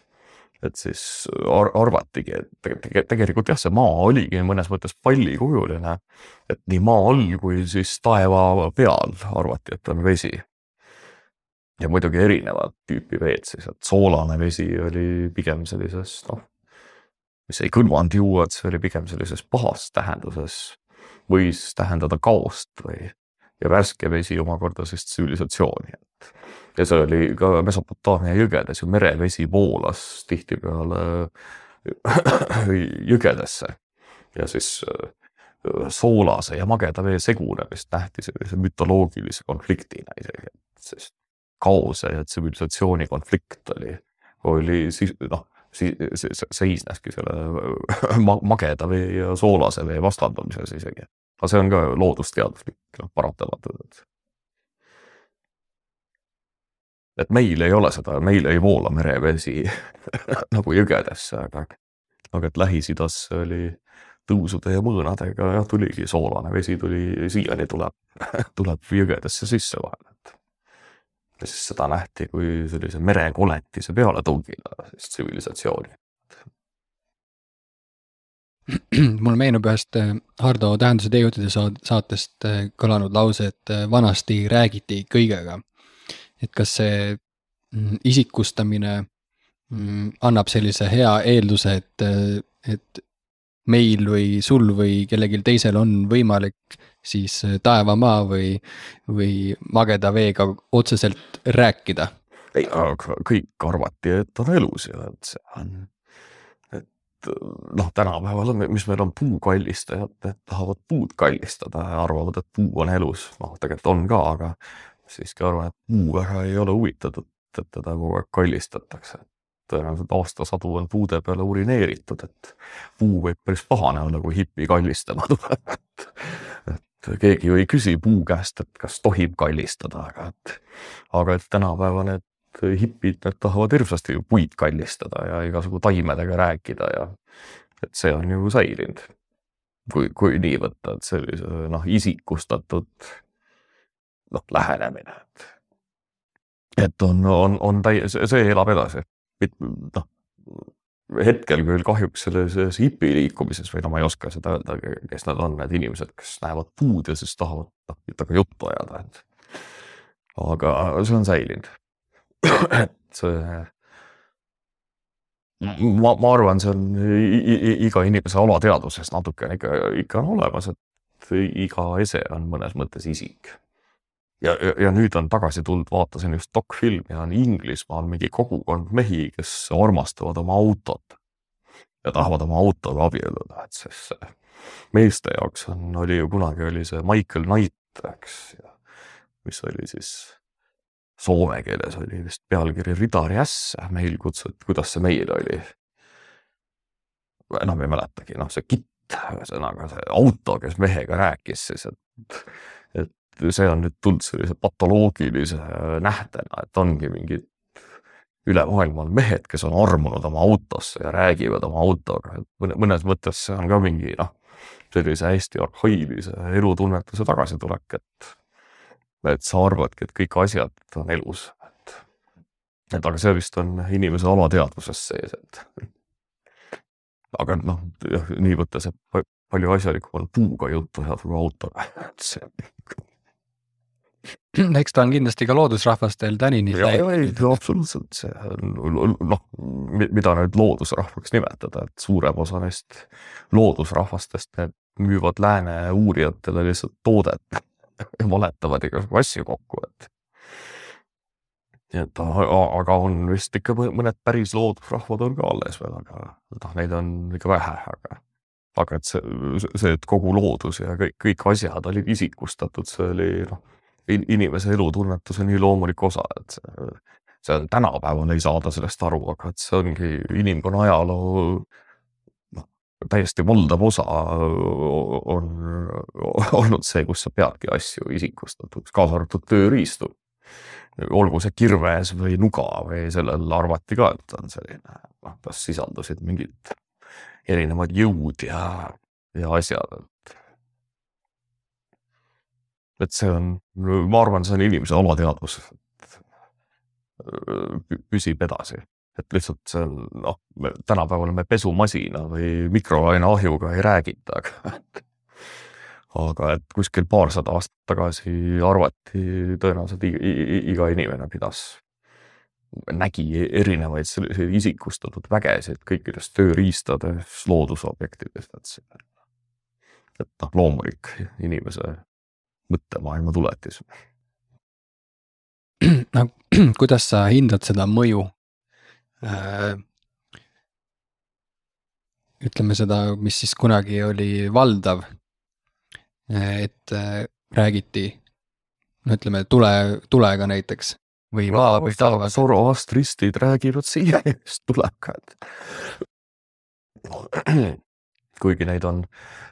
S1: et siis ar arvatigi, et tegelikult jah, see maa oligi mõnes mõttes pallikujuline. et nii maa all kui siis taeva peal arvati, et on vesi. ja muidugi erinevat tüüpi veed siis, et soolane vesi oli pigem sellises noh, mis ei kõlvanud juua, et see oli pigem sellises pahas tähenduses, võis tähendada kaost või ja värske vesi omakorda siis tsivilisatsiooni, ja see oli ka Mesopotaamia jõgedes ju merevesi voolas tihtipeale jõgedesse. Ja siis äh, soolase ja mageda vee segunemist nähti sellise mütoloogilise konfliktina isegi, et sest kaose ja tsivilisatsiooni konflikt oli, oli siis noh, seisneski selle mageda vee ja soolase vee vastandamises isegi aga see on ka loodusteaduslik noh, paratamatus, et. et meil ei ole seda, meil ei voola merevesi nagu jõgedesse, aga, aga et Lähis-Idas oli tõusude ja mõõnadega jah, tuligi soolane vesi tuli, siiani tuleb, tuleb jõgedesse sisse vahel, et. ja siis seda nähti kui sellise merekoletise pealetungina siis tsivilisatsiooni
S2: mulle meenub ühest äh, Hardo Tähenduse teejuhtide saatest äh, kõlanud lause, et äh, vanasti räägiti kõigega. et kas see mm, isikustamine mm, annab sellise hea eelduse, et, et meil või sul või kellelgi teisel on võimalik siis taevamaa või, või mageda veega otseselt rääkida?
S1: ei, aga kõik arvati, et on elus ja see on noh, tänapäeval, mis meil on puukallistajad, et tahavad puud kallistada ja arvavad, et puu on elus, noh, tegelikult on ka, aga siiski arvan, et puu väga ei ole huvitatud, et teda kogu aeg kallistatakse. tõenäoliselt aastasadu on puude peale urineeritud, et puu võib päris pahane olla, kui hipi kallistama tuleb, et, et keegi ju ei küsi puu käest, et kas tohib kallistada, aga et, aga et tänapäeva need hipid, need tahavad hirmsasti puid kallistada ja igasugu taimedega rääkida ja et see on ju säilinud. kui, kui nii võtta, et sellise noh, isikustatud noh, lähenemine, et. et on, on, on täie-, see elab edasi, noh hetkel küll kahjuks selles hipiliikumises või no ma ei oska seda öelda, kes nad on, need inimesed, kes näevad puud ja siis tahavad noh, temaga juttu ajada, et. aga see on säilinud et ma, ma arvan, see on iga inimese alateadvuses natukene ikka, ikka on olemas, et iga ese on mõnes mõttes isik. ja, ja, nüüd on tagasi tulnud, vaatasin just dokfilmi, on Inglismaal mingi kogukond mehi, kes armastavad oma autot ja tahavad oma autoga abielluda, et siis meeste jaoks on, oli ju kunagi oli see Michael Knight, eks, mis oli siis soome keeles oli vist pealkiri Ridari äss, meil kutsuti, kuidas see meil oli? enam ei mäletagi, noh, see kitt, ühesõnaga see auto, kes mehega rääkis siis, et, et see on nüüd tulnud sellise patoloogilise nähtena, et ongi mingid üle maailma on mehed, kes on armunud oma autosse ja räägivad oma autoga, et mõne, mõnes mõttes see on ka mingi noh, sellise hästi arhailise elutunnetuse tagasitulek, et et sa arvadki, et kõik asjad on elus, et et aga see vist on inimese alateadvuses sees, et aga noh, nii võttes, et palju asjalikum on puuga juttu ajada kui autoga, et see
S2: eks ta on kindlasti ka loodusrahvastel tänini.
S1: ja, ja ei, absoluutselt, see on noh, mida nüüd loodusrahvaks nimetada, et suurem osa neist loodusrahvastest, need müüvad lääne uurijatele lihtsalt toodet ja valetavad igasugu asju kokku, et. et aga on vist ikka mõned päris loodusrahvad on ka alles veel, aga noh, neid on ikka vähe, aga aga et see, see, et kogu loodus ja kõik, kõik asjad olid isikustatud, see oli noh inimese elutunnetuse nii loomulik osa, et see, see on tänapäeval ei saada sellest aru, aga et see ongi inimkonna ajaloo täiesti valdav osa on olnud see, kus sa peadki asju isikustatuks, kaasa arvatud tööriistu. olgu see kirves või nuga või sellel arvati ka, et on selline, noh, tas sisaldusid mingid erinevad jõud ja, ja asjad, et et see on, ma arvan, see on inimese alateadvus. püsib edasi, et lihtsalt on noh, tänapäeval me pesumasina või mikrolaineahjuga ei räägita, aga aga et kuskil paarsada aastat tagasi arvati tõenäoliselt iga inimene pidas, nägi erinevaid selliseid isikustatud vägesid kõikides tööriistades, loodusobjektides, et et noh, loomulik inimese mõttemaailma tuletis.
S2: no kuidas sa hindad seda mõju? Ütleme seda, mis siis kunagi oli valdav. et äh, räägiti, no ütleme tule, tulega näiteks või maa või taeva.
S1: Zoroastristid räägivad siiani just tulega, et kuigi neid on,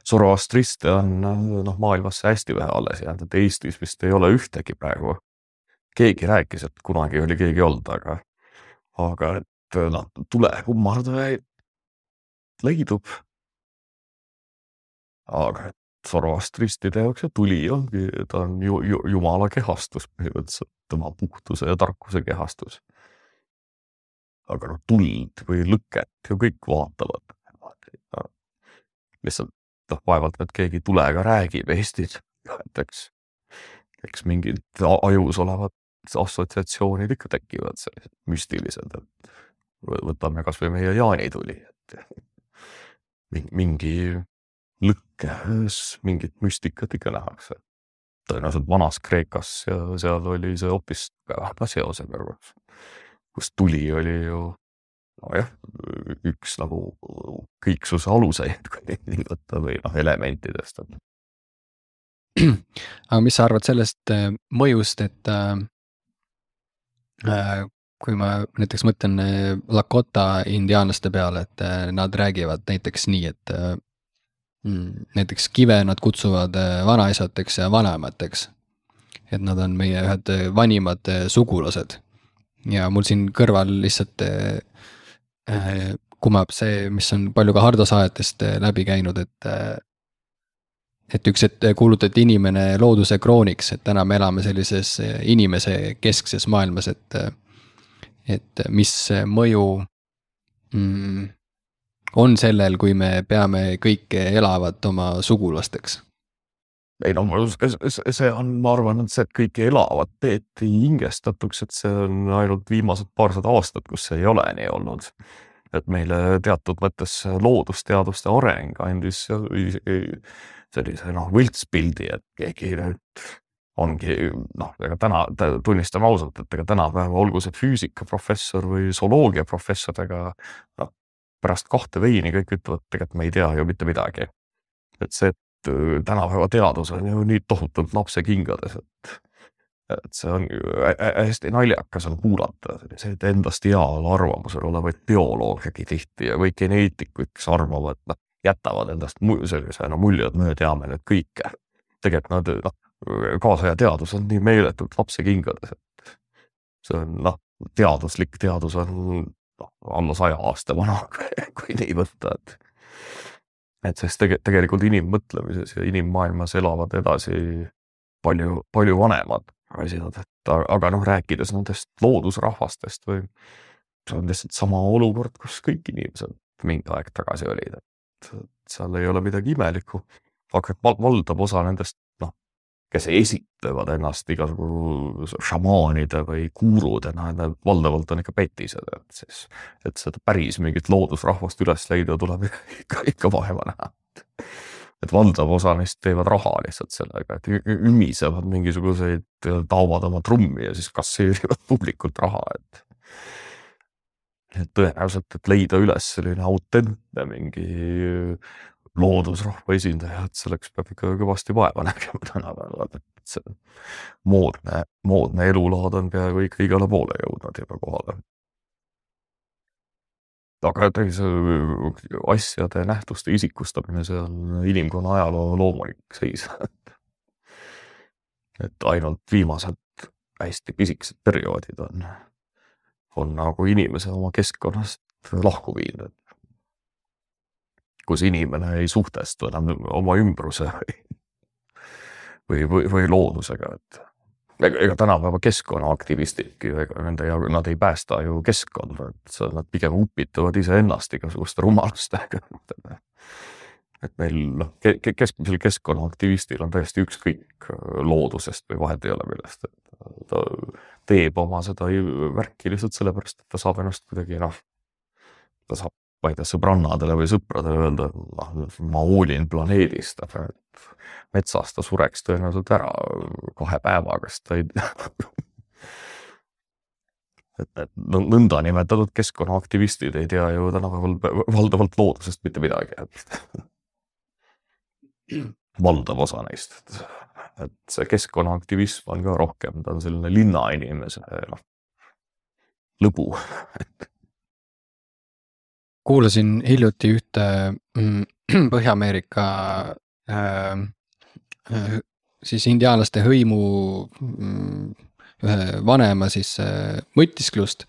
S1: Zoroastriste on noh, maailmasse hästi vähe alles jäänud, et Eestis vist ei ole ühtegi praegu. keegi rääkis, et kunagi oli keegi olnud, aga, aga et noh, tulekummardajaid leidub. aga et Zoroastristide jaoks see tuli ongi, ta on ju, ju jumala kehastus põhimõtteliselt, tema puhtuse ja tarkuse kehastus. aga noh, tuld või lõket ju kõik vaatavad lihtsalt noh, vaevalt nüüd keegi tulega räägib Eestis, et eks, eks mingid ajus olevad assotsiatsioonid ikka tekivad, sellised müstilised, et võtame kasvõi meie jaanituli, et mingi lõkkes mingit müstikat ikka nähakse. tõenäoliselt vanas Kreekas ja seal oli see hoopis tugevama seosega, kus tuli oli ju nojah, üks nagu kõiksuse aluseid, kui nii võtta või noh, elementidest.
S2: aga mis sa arvad sellest äh, mõjust, et äh, äh, kui ma näiteks mõtlen Lakota indiaanlaste peale, et nad räägivad näiteks nii, et mm, näiteks kive nad kutsuvad vanaisadeks ja vanaemateks. et nad on meie ühed vanimad sugulased ja mul siin kõrval lihtsalt Äh, kumab see, mis on palju ka Hardo saadetest äh, läbi käinud, et. Et üks hetk kuulutati inimene looduse krooniks, et täna me elame sellises inimese keskses maailmas, et. Et mis mõju mm, on sellel, kui me peame kõike elavat oma sugulasteks
S1: ei no see on, ma arvan, et see, et kõike elavat peeti hingestatuks, et see on ainult viimased paarsada aastat, kus see ei ole nii olnud. et meile teatud mõttes loodusteaduste areng andis sellise noh, võltspildi, et keegi nüüd ongi noh, ega täna tunnistame ausalt, et ega tänapäeva olgu see füüsikaprofessor või zooloogiaprofessor, ega noh, pärast kahte veini kõik ütlevad, tegelikult me ei tea ju mitte midagi. et see, Äh, tänapäeva teadus on ju nii tohutult lapsekingades, et et see on hästi naljakas on kuulata selliseid endast heal arvamusel olevaid bioloogegi tihti ja või geneetikuid, kes arvavad, noh, jätavad endast sellise no mulje, et me teame nüüd kõike. tegelikult nad noh, kaasaja teadus on nii meeletult lapsekingades, et see on noh, teaduslik teadus on noh, alla saja aasta vana, kui nii võtta, et et sest tege-, tegelikult inimmõtlemises ja inimmaailmas elavad edasi palju, palju vanemad asjad, et aga noh, rääkides nendest loodusrahvastest või see on lihtsalt sama olukord, kus kõik inimesed mingi aeg tagasi olid, et seal ei ole midagi imelikku. aga valdav osa nendest kes esitlevad ennast igasugu šamaanide või guurudena, need valdavalt on ikka petised, et siis, et seda päris mingit loodusrahvast üles leida tuleb ikka, ikka vaeva näha. et valdav osa neist teevad raha lihtsalt sellega, et ümisevad mingisuguseid, taovad oma trummi ja siis kasseerivad publikult raha, et et tõenäoliselt, et leida üles selline autentne mingi loodusrahva esindaja, et selleks peab ikka kõvasti vaeva nägema tänapäeval, et see moodne, moodne elulaad on peaaegu ikka igale poole jõudnud juba kohale. aga teise asjade, nähtuste isikustamine, see on inimkonna ajaloo loomulik seis. et ainult viimased hästi pisikesed perioodid on, on nagu inimese oma keskkonnast lahku viinud, kus inimene ei suhtestu enam oma ümbruse või, või, või, või loodusega, et ega, ega tänapäeva keskkonnaaktivistidki, ega nende ja nad ei päästa ju keskkonda, et nad pigem upitavad iseennast igasuguste rumalustega. et meil noh, keskmisel keskkonnaaktivistil on täiesti ükskõik loodusest või vahet ei ole millest, et ta teeb oma seda värki lihtsalt sellepärast, et ta saab ennast kuidagi noh, ta saab ma ei tea, sõbrannadele või sõpradele öelda, noh, ma hoolin planeedist, aga et metsas ta sureks tõenäoliselt ära kahe päevaga, sest ta ei et need nõndanimetatud keskkonnaaktivistid ei tea ju tänapäeval valdavalt loodusest mitte midagi, et valdav osa neist, et, et see keskkonnaaktivism on ka rohkem, ta on selline linnainimese noh, lõbu,
S2: kuulasin hiljuti ühte mm, Põhja-Ameerika äh, siis indiaanlaste hõimu mm, ühe vanema siis äh, mõtisklust.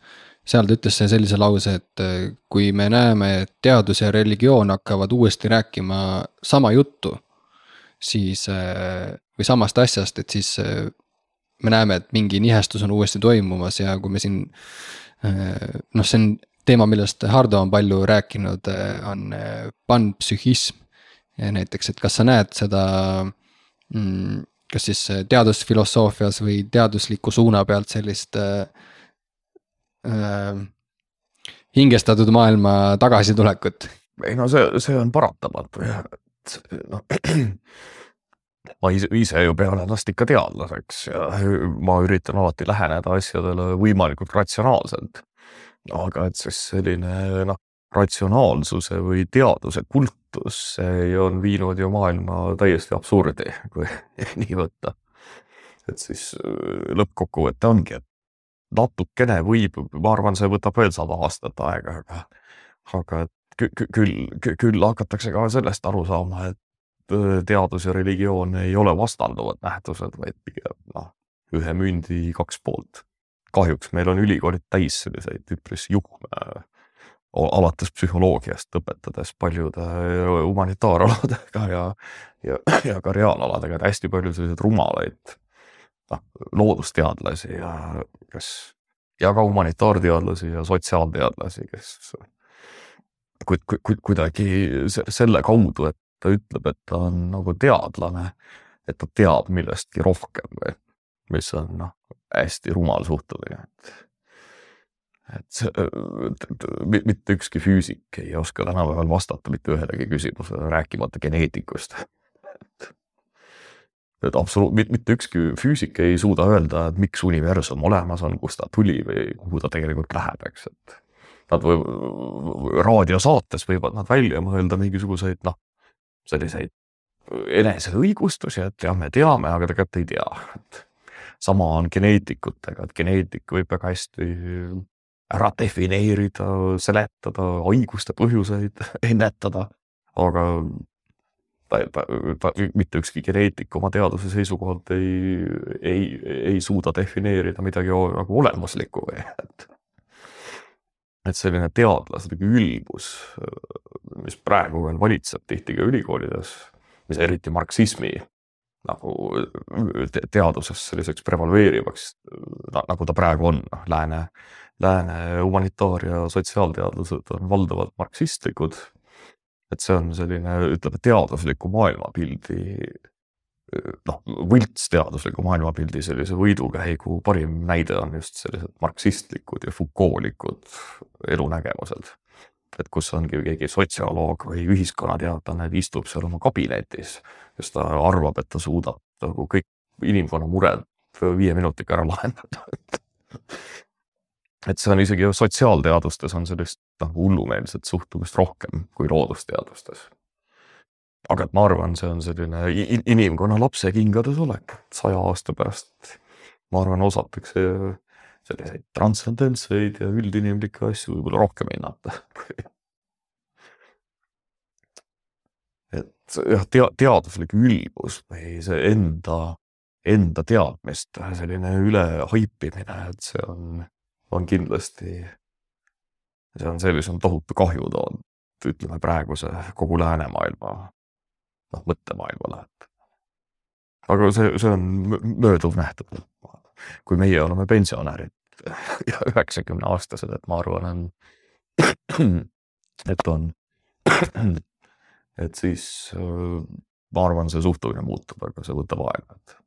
S2: seal ta ütles sellise lause, et äh, kui me näeme, et teadus ja religioon hakkavad uuesti rääkima sama juttu, siis äh, või samast asjast, et siis äh, me näeme, et mingi nihestus on uuesti toimumas ja kui me siin äh, noh, see on teema, millest Hardo on palju rääkinud, eh, on eh, panpsühhism. näiteks, et kas sa näed seda mm, kas siis teadusfilosoofias või teadusliku suuna pealt sellist äh, hingestatud maailma tagasitulekut?
S1: ei no see, see on paratamatu jah, et noh ma ise, ise ju pean ennast ikka teadlaseks ja ma üritan alati läheneda asjadele võimalikult ratsionaalselt aga et siis selline noh, ratsionaalsuse või teaduse kultus, on viinud ju maailma täiesti absurdi, kui nii võtta. et siis äh, lõppkokkuvõte ongi, et natukene võib, ma arvan, see võtab veel sada aastat aega, aga, aga et küll, küll hakatakse ka sellest aru saama, et äh, teadus ja religioon ei ole vastanduvad nähtused, vaid pigem noh, ühe mündi kaks poolt kahjuks meil on ülikoolid täis selliseid üpris juhme, alates psühholoogiast, õpetades paljude humanitaaraladega ja, ja, ja ka reaalaladega, et hästi palju selliseid rumalaid noh, loodusteadlasi ja kes ja ka humanitaarteadlasi ja sotsiaalteadlasi, kes ku, ku, kuidagi selle kaudu, et ta ütleb, et ta on nagu teadlane, et ta teab millestki rohkem või mis on noh, hästi rumal suhtumine, et et mitte ükski füüsik ei oska tänapäeval vastata mitte ühelegi küsimusele, rääkimata geneetikust. et, et absoluut-, mitte ükski füüsik ei suuda öelda, et miks universum olemas on, kust ta tuli või kuhu ta tegelikult läheb, eks, et nad või raadiosaates võivad nad välja mõelda mingisuguseid noh, selliseid eneseõigustusi, et jah, me teame, aga tegelikult ei tea, et sama on geneetikutega, et geneetik võib väga hästi ära defineerida, seletada haiguste põhjuseid, ennetada, aga ta, ta, ta, mitte ükski geneetik oma teaduse seisukohalt ei, ei, ei suuda defineerida midagi nagu olemuslikku või et et selline teadlaslik ülbus, mis praegu veel valitseb tihti ka ülikoolides, mis eriti marksismi nagu teaduses selliseks prevaleerivaks, nagu ta praegu on, noh, lääne, lääne humanitaar- ja sotsiaalteadlased on valdavalt marksistlikud. et see on selline, ütleme, teadusliku maailmapildi noh, võltsteadusliku maailmapildi sellise võidukäigu parim näide on just sellised marksistlikud ja Foucaultlikud elunägemused. Et kus ongi keegi sotsioloog või ühiskonnateadlane istub seal oma kabinetis, kes ta arvab, et ta suudab nagu kõik inimkonna mured viie minutiga ära lahendada. Et see on isegi sotsiaalteadustes on sellist nagu hullumeelset suhtumist rohkem kui loodusteadustes. Aga et ma arvan, see on selline inimkonna lapsekingades olek, saja aasta pärast. Ma arvan, osatakse selliseid transcendentseid ja üldinimlikke asju võib-olla rohkem hinnata et jah, tea-, teaduslik ülbus või see enda, enda teadmiste selline ülehaipimine, et see on, on kindlasti, see on see, mis on tohutu kahju toonud, ütleme praeguse kogu läänemaailma noh, mõttemaailmale, aga see, see on mööduv nähtus. Kui meie oleme pensionärid. Ja üheksakümne aastased, et ma arvan, et on, et siis ma arvan, see suhtumine muutub, aga see võtab aega, et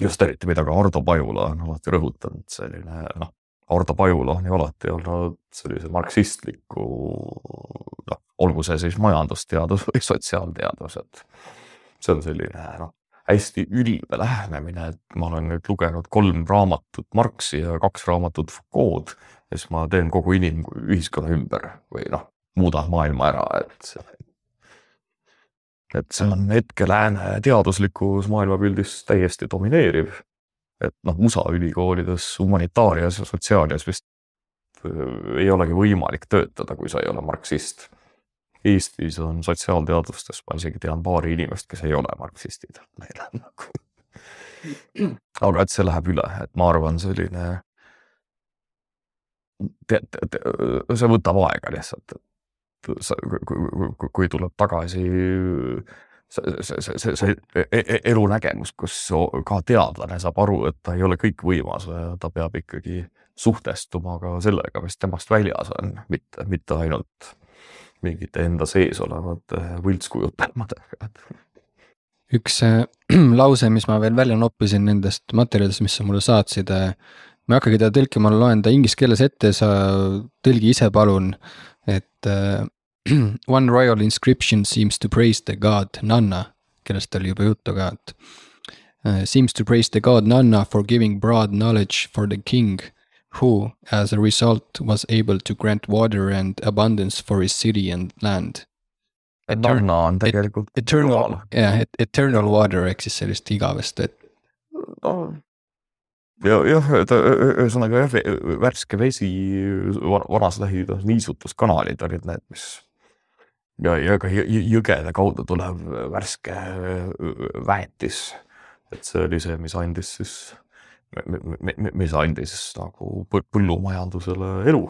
S1: just eriti, mida ka Ardo Pajula on alati rõhutanud, selline noh, Ardo Pajula on ju alati olnud sellise marksistliku noh, olgu see siis majandusteadus või sotsiaalteadus, et see on selline noh, hästi ülbe lähenemine, et ma olen nüüd lugenud kolm raamatut Marxi ja kaks raamatut Foucault'd ja siis ma teen kogu inimühiskonna ümber või noh, muudan maailma ära, et et see on hetke lääne teaduslikus maailmapildis täiesti domineeriv. et noh, USA ülikoolides humanitaarias ja sotsiaalias vist äh, ei olegi võimalik töötada, kui sa ei ole marksist Eestis on sotsiaalteadustes, ma isegi tean paari inimest, kes ei ole marksistid, neil on nagu. aga et see läheb üle, et ma arvan, selline. see võtab aega lihtsalt, et sa, kui, tuleb tagasi see, see, see, see, see e, e, elunägemus, kus ka teadlane saab aru, et ta ei ole kõikvõimas ta peab ikkagi suhtestuma ka sellega, mis temast väljas on, mitte, mitte ainult mingite enda sees olevate võltskujutelmadega.
S2: üks äh, lause, mis ma veel välja noppisin nendest materjalidest, mis sa mulle saatsid äh,. ma ei hakkagi teda tõlkima, ma loen ta inglise keeles ette, sa tõlgi ise palun, et äh, One royal inscription seems to praise the god Nanna, kellest oli juba juttu ka, et uh, seems to praise the god Nanna for giving broad knowledge for the king who, as a result, was able to grant water and abundance for his city and land.
S1: Nanna on tegelikult
S2: et, eternal, jah, et eternal water ehk siis sellist igavest vett
S1: no,. ja jah, ta ühesõnaga jah, värske vesi, vanas lähiühes niisutuskanalid olid need, mis ja, ja ka jõgede kaudu tulev värske väetis. et see oli see, mis andis siis mis andis nagu põllumajandusele elu.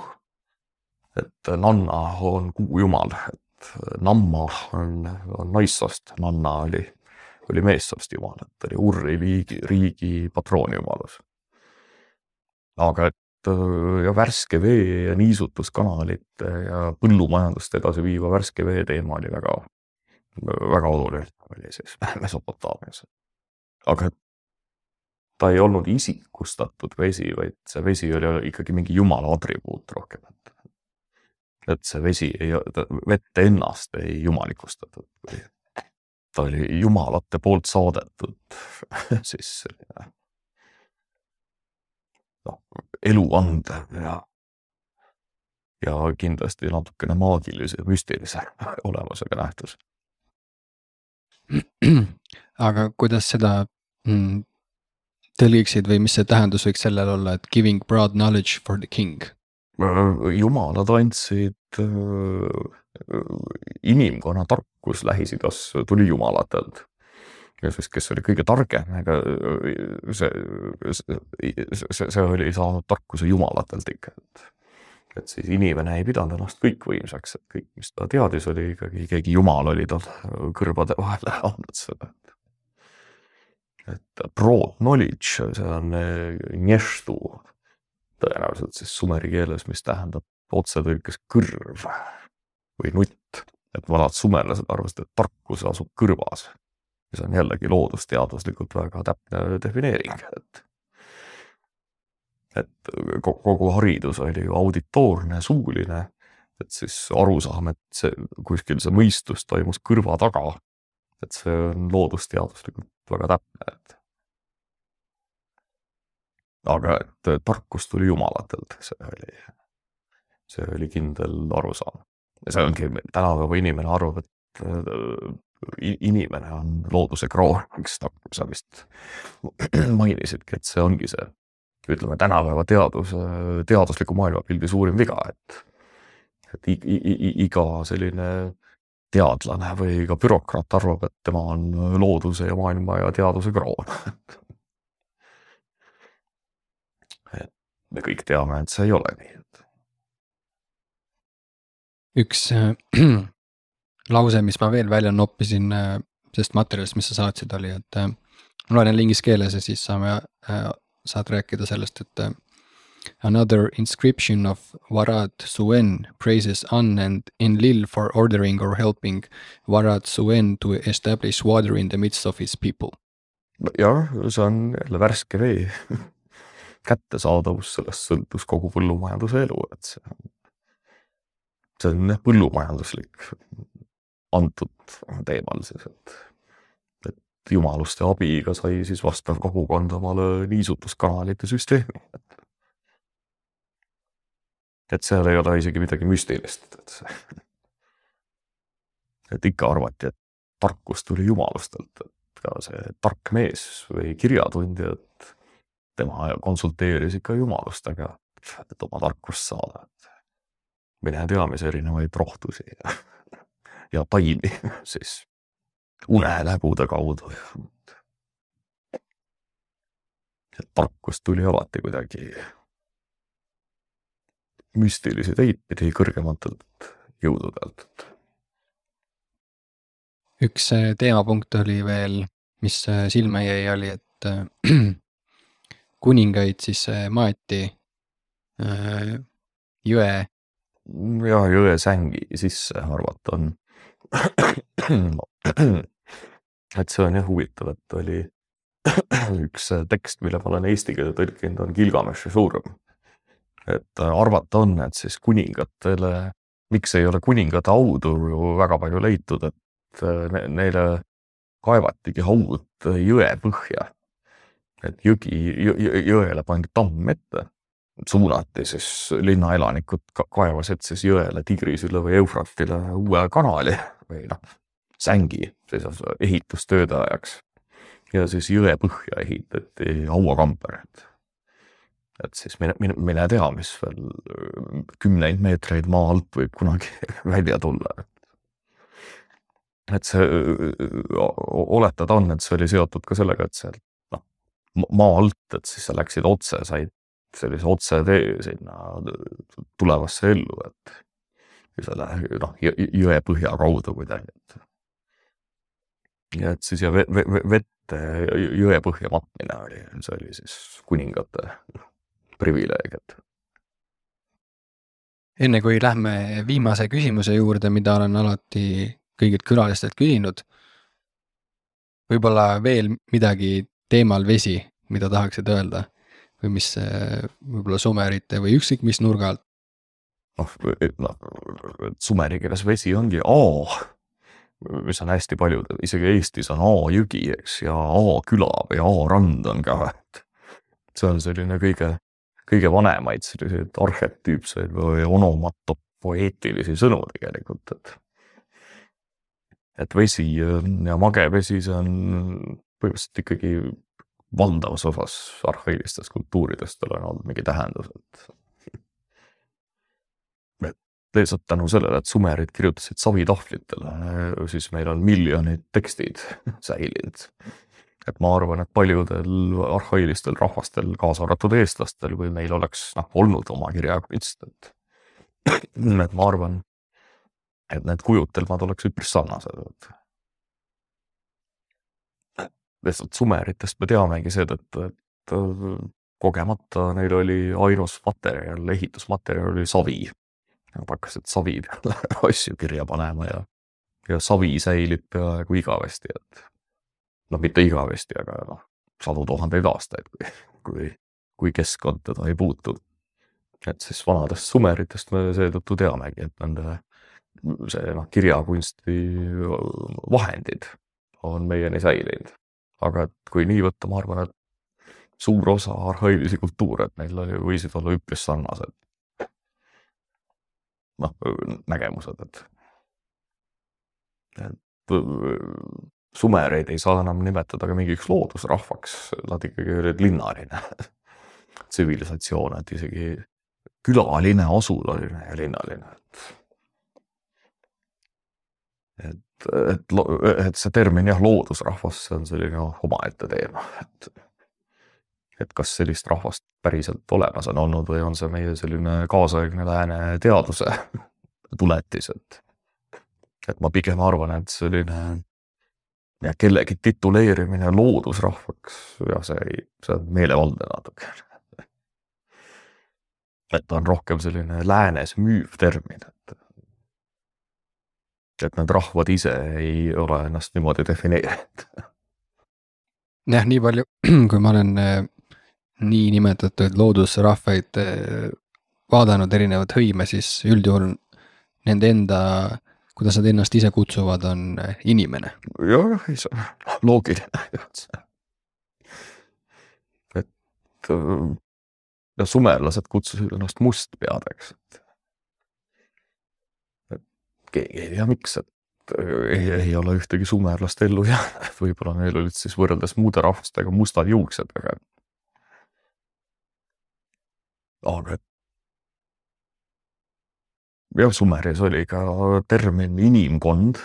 S1: et Nanna on kuujumal, et Namma on, on naissoost, Nanna oli, oli meessoost jumal, et oli Urri riigi, riigi patroonjumalus. aga et ja värske vee ja niisutuskanalite ja põllumajandust edasi viiva värske vee teema oli väga, väga oluline oli siis Mesopotaamias. aga et ta ei olnud isikustatud vesi, vaid see vesi oli ikkagi mingi jumala atribuut rohkem. et see vesi ei, vett ennast ei jumalikustatud, ta oli jumalate poolt saadetud siis selline noh, elu andev ja, ja kindlasti natukene maagilise, müstilise olemusega nähtus.
S2: aga kuidas seda mm, tõlgiksid või mis see tähendus võiks sellel olla, et giving broad knowledge for the king?
S1: jumalad andsid äh, inimkonna tarkus Lähis-Idas tuli jumalatelt. siis, kes oli kõige targem, ega see, see, see, see oli saanud tarkuse jumalatelt ikka, et et siis inimene ei pidanud ennast kõikvõimsaks, et kõik, mis ta teadis, oli ikkagi keegi jumal oli tal kõrvade vahele andnud seda. Et broad knowledge, see on nještu tõenäoliselt siis sumeri keeles, mis tähendab otsetõlkes kõrv või nutt. et vanad sumerlased arvasid, et tarkus asub kõrvas. mis on jällegi loodusteaduslikult väga täpne defineering, et et kogu haridus oli ju auditoorne, suuline, et siis arusaam, et see kuskil see mõistus toimus kõrva taga. Et see on loodusteaduslikult väga täpne, et. aga et tarkus tuli jumalatelt, see oli, see oli kindel arusaam. ja see ongi, tänapäeva inimene arvab, et inimene on looduse kroon, eks nagu sa vist mainisidki, et see ongi see ütleme tänapäeva teaduse, teadusliku maailmapildi suurim viga, et, et iga selline teadlane või ka bürokraat arvab, et tema on looduse ja maailma ja teaduse kroon et me kõik teame, et see ei ole nii, et.
S2: üks äh, lause, mis ma veel välja noppisin äh, sellest materjalist, mis sa saatsid, oli, et äh, ma loen jälle inglise keeles ja siis saame äh, saad rääkida sellest, et äh, Another inscription of Warad Suen praises An and Enlil for ordering or helping Warad Suen to establish water in the midst of his people.
S1: jah, see on jälle värske vee kättesaadavus, sellest sõltus kogu põllumajanduse elu, et see on, see on jah põllumajanduslik antud teemal siis, et jumaluste abiga sai siis vastav kogukond omale niisutuskanalite süsteemi. et seal ei ole isegi midagi müstilist, et et ikka arvati, et tarkus tuli jumalustelt, et ka see tark mees või kirjatundja, et tema konsulteeris ikka jumalustega, et oma tarkust saada, et mine tea, mis erinevaid rohtusi ja, ja taimi siis unenägude kaudu. tarkus tuli alati kuidagi müstilisi teid pidi kõrgematelt jõududelt.
S2: üks äh, teemapunkt oli veel, mis äh, silma jäi, oli, et äh, kuningaid siis maeti jõe.
S1: ja jõe sängi sisse arvata on et see on jah huvitav, et oli üks tekst, mille ma olen eesti keelde tõlkinud, on Gilgameshi suurem. Et arvata on, et siis kuningatele, miks ei ole kuningate haudu ju väga palju leitud, et ne, neile kaevatigi haud jõe põhja. et jõgi jõ,, jõele pandi tamm ette, suunati siis linnaelanikud kaevasid siis jõele Tigrisele või Eufratile uue kanali või noh sängi siis ehitustööde ajaks. ja siis jõe põhja ehitati hauakamber, et, et siis mine, mine, mine tea, mis veel kümneid meetreid maa alt võib kunagi välja tulla. et see, oletada on, et see oli seotud ka sellega, et seal noh, maa alt, et siis sa läksid otse, said sellise otsetee sinna tulevasse ellu, et selle noh, jõe põhja kaudu kuidagi, et ja et siis ja vette jõe põhja matmine oli, see oli siis kuningate privileeg, et.
S2: enne kui lähme viimase küsimuse juurde, mida olen alati kõigilt külalistelt küsinud. võib-olla veel midagi teemal vesi, mida tahaksid öelda või mis võib-olla sumerite või ükskõik mis nurga alt?
S1: noh, noh, sumeri keeles vesi ongi A mis on hästi paljud, isegi Eestis on A-jõgi, eks, ja A-küla või A-rand on ka, et see on selline kõige, kõige vanemaid selliseid arhetüüpseid või onomatopoeetilisi sõnu tegelikult, et et vesi ja mage vesi, see on põhimõtteliselt ikkagi valdavas osas arhailistest kultuuridest tal on olnud mingi tähendus, et lihtsalt tänu sellele, et sumerid kirjutasid savitahvlitele, siis meil on miljonid tekstid säilinud. Et ma arvan, et paljudel arhailistel rahvastel, kaasa arvatud eestlastel, kui meil oleks noh, olnud oma kirjakunst, et et ma arvan, et need kujutelmad oleks üpris sarnased, lihtsalt sumeritest me teamegi seetõttu, et kogemata neil oli ainus materjal, ehitusmaterjal oli savi. Nad hakkasid savi peale asju kirja panema ja, ja savi säilib peaaegu igavesti, et noh, mitte igavesti, aga noh, sadu tuhandeid aastaid, kui, kui, kui keskkond teda ei puutu. et siis vanadest sumeritest me seetõttu teamegi, et nende see noh, kirjakunsti vahendid on meieni säilinud. aga et kui nii võtta, ma arvan, et suur osa arhailisi kultuure, et neil oli, võisid olla üpris sarnased. noh, nägemused, et, et sumereid ei saa enam nimetada ka mingiks loodusrahvaks, nad ikkagi olid linnaline tsivilisatsioon, et isegi külaline, asulaline ja linnaline, et et, et, et see termin jah, loodusrahvas, see on selline omaette teema, et et kas sellist rahvast päriselt olemas on olnud või on see meie selline kaasaegne lääne teaduse tuletis, et, et ma pigem arvan, et selline ja kellegi tituleerimine loodusrahvaks, jah, see ei, see on meelevaldne natuke. et ta on rohkem selline läänes müüv termin, et et need rahvad ise ei ole ennast niimoodi defineerinud.
S2: jah, nii palju, kui ma olen niinimetatud loodusrahvaid eh, vaadanud erinevaid hõime, siis üldjuhul nende enda, kuidas nad ennast ise kutsuvad, on eh, inimene.
S1: jah, ei on loogiline. et äh, ja sumerlased kutsusid ennast mustpeadeks, et, et keegi ei tea, miks, et äh, ei, ei ole ühtegi sumerlast ellu jäänud, võib-olla neil olid siis võrreldes muude rahvastega mustad juuksed, aga aga jah, Sumeris oli ka termin inimkond,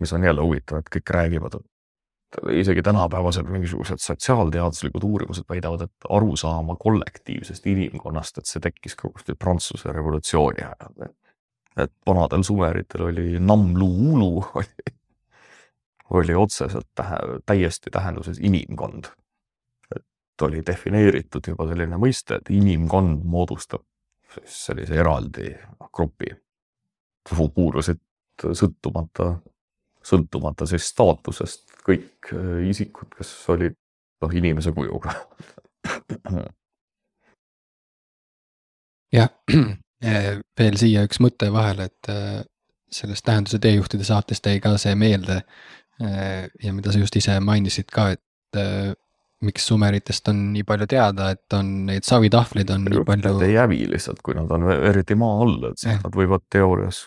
S1: mis on jälle huvitav, et kõik räägivad, et isegi tänapäevased mingisugused sotsiaalteaduslikud uurimused väidavad, et arusaama kollektiivsest inimkonnast, et see tekkis kogu Prantsuse revolutsiooni ajal. et vanadel sumeritel oli namluulu oli, oli otseselt tähe, täiesti tähenduses inimkond oli defineeritud juba selline mõiste, et inimkond moodustab sellise eraldi grupi, kuhu kuulusid sõltumata, sõltumata siis staatusest kõik äh, isikud, kes olid noh, inimese kujuga.
S2: jah, veel siia üks mõte vahele, et äh, sellest tähenduse teejuhtide saatest jäi ka see meelde. Äh, ja mida sa just ise mainisid ka, et miks sumeritest on nii palju teada, et on neid savitahvleid on nii palju.
S1: Nad ei hävi lihtsalt, kui nad on eriti maa all, et siis eh. nad võivad teoorias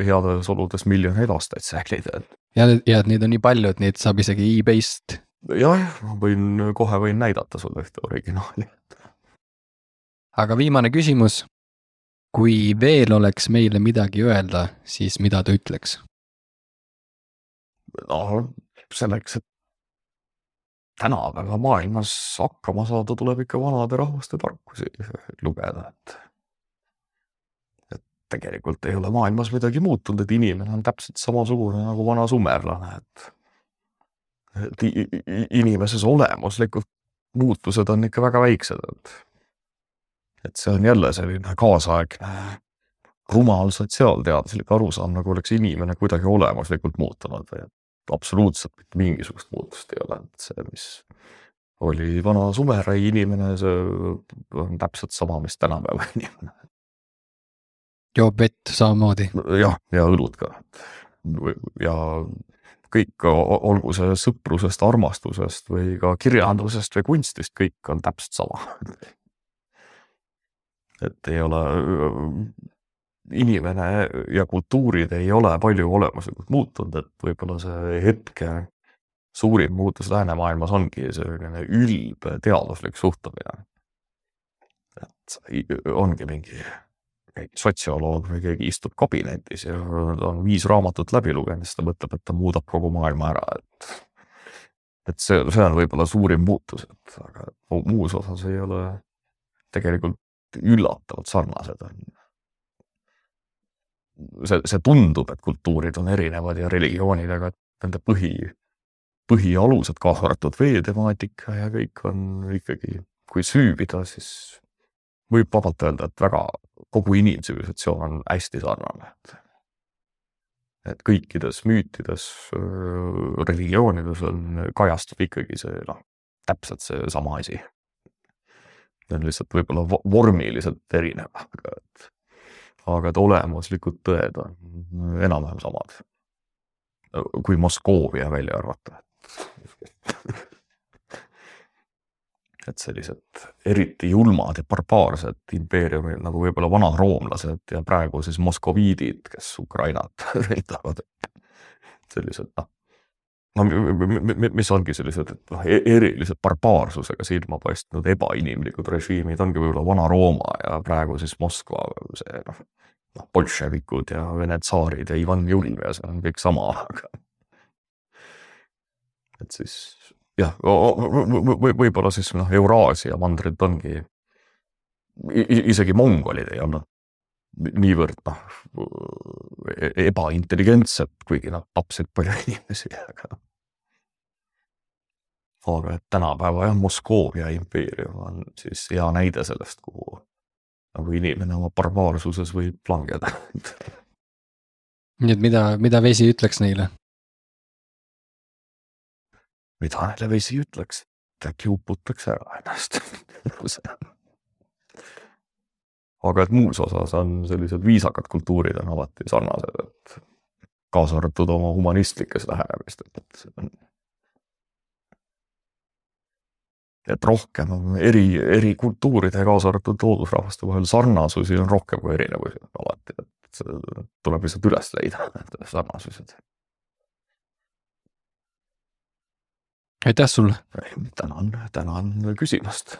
S1: heades oludes miljoneid aastaid säilida.
S2: ja, ja et neid on nii palju, et neid saab isegi e-base'ist.
S1: jah, ma võin, kohe võin näidata sulle ühte originaali.
S2: aga viimane küsimus. kui veel oleks meile midagi öelda, siis mida ta ütleks?
S1: no selleks, et tänapäeva maailmas hakkama saada, tuleb ikka vanade rahvaste tarkusi lugeda, et. et tegelikult ei ole maailmas midagi muutunud, et inimene on täpselt samasugune nagu vana sumerlane, et. et inimeses olemuslikult muutused on ikka väga väiksed, et. et see on jälle selline kaasaegne rumal sotsiaalteaduslik arusaam, nagu oleks inimene kuidagi olemuslikult muutunud või et absoluutselt mitte mingisugust muutust ei ole, et see, mis oli vana Sumerai inimene, see on täpselt sama, mis tänapäeva inimene.
S2: joob vett samamoodi.
S1: jah, ja õlut ka. ja kõik, olgu see sõprusest, armastusest või ka kirjandusest või kunstist, kõik on täpselt sama. et ei ole inimene ja kultuurid ei ole palju olemuslikult muutunud, et võib-olla see hetke suurim muutus läänemaailmas ongi selline ülbe teaduslik suhtumine. et ongi mingi sotsioloog või keegi istub kabinetis ja on viis raamatut läbi lugenud, siis ta mõtleb, et ta muudab kogu maailma ära, et. et see, see on võib-olla suurim muutus, et aga muus osas ei ole tegelikult üllatavalt sarnased on. See, see tundub, et kultuurid on erinevad ja religioonid, aga nende põhi, põhialused, kaasa arvatud veetemaatika ja kõik on ikkagi, kui süüvida, siis võib vabalt öelda, et väga kogu inimtsivilisatsioon on hästi sarnane. et kõikides müütides, religioonides on, kajastub ikkagi see noh, täpselt seesama asi. see on lihtsalt võib-olla vormiliselt erinev, aga et, aga et olemuslikud tõed on enam-vähem samad. kui Moskoovia välja arvata, et sellised eriti julmad ja barbaarsed impeeriumid nagu võib-olla vanad roomlased ja praegu siis moskoviidid, kes Ukrainat ründavad. sellised noh, no mis ongi sellised, et noh, e-, erilise barbaarsusega silma paistnud ebainimlikud režiimid ongi võib-olla Vana-Rooma ja praegu siis Moskva see noh, noh bolševikud ja Vene tsaarid ja Ivan Julm ja see on kõik sama, aga et siis jah, võib-olla siis noh, Euraasia mandrilt ongi, isegi mongolid ei olnud niivõrd noh, e-, ebaintelligentsed, kuigi nad tapsid palju inimesi, aga. aga et tänapäeva jah, Moskoovia impeerium on siis hea näide sellest, kuhu nagu inimene oma barbaarsuses võib langeda
S2: nii et mida, mida vesi ütleks neile?
S1: mida neile vesi ütleks, äkki uputaks ära ennast aga et muus osas on sellised viisakad kultuurid on alati sarnased, et kaasa arvatud oma humanistlikes lähenemistes, et see on. et rohkem on eri, eri kultuuride, kaasa arvatud loodusrahvaste vahel sarnasusi on rohkem kui erinevusi alati, et tuleb lihtsalt üles leida need sarnasused
S2: aitäh sulle.
S1: tänan, tänan küsimast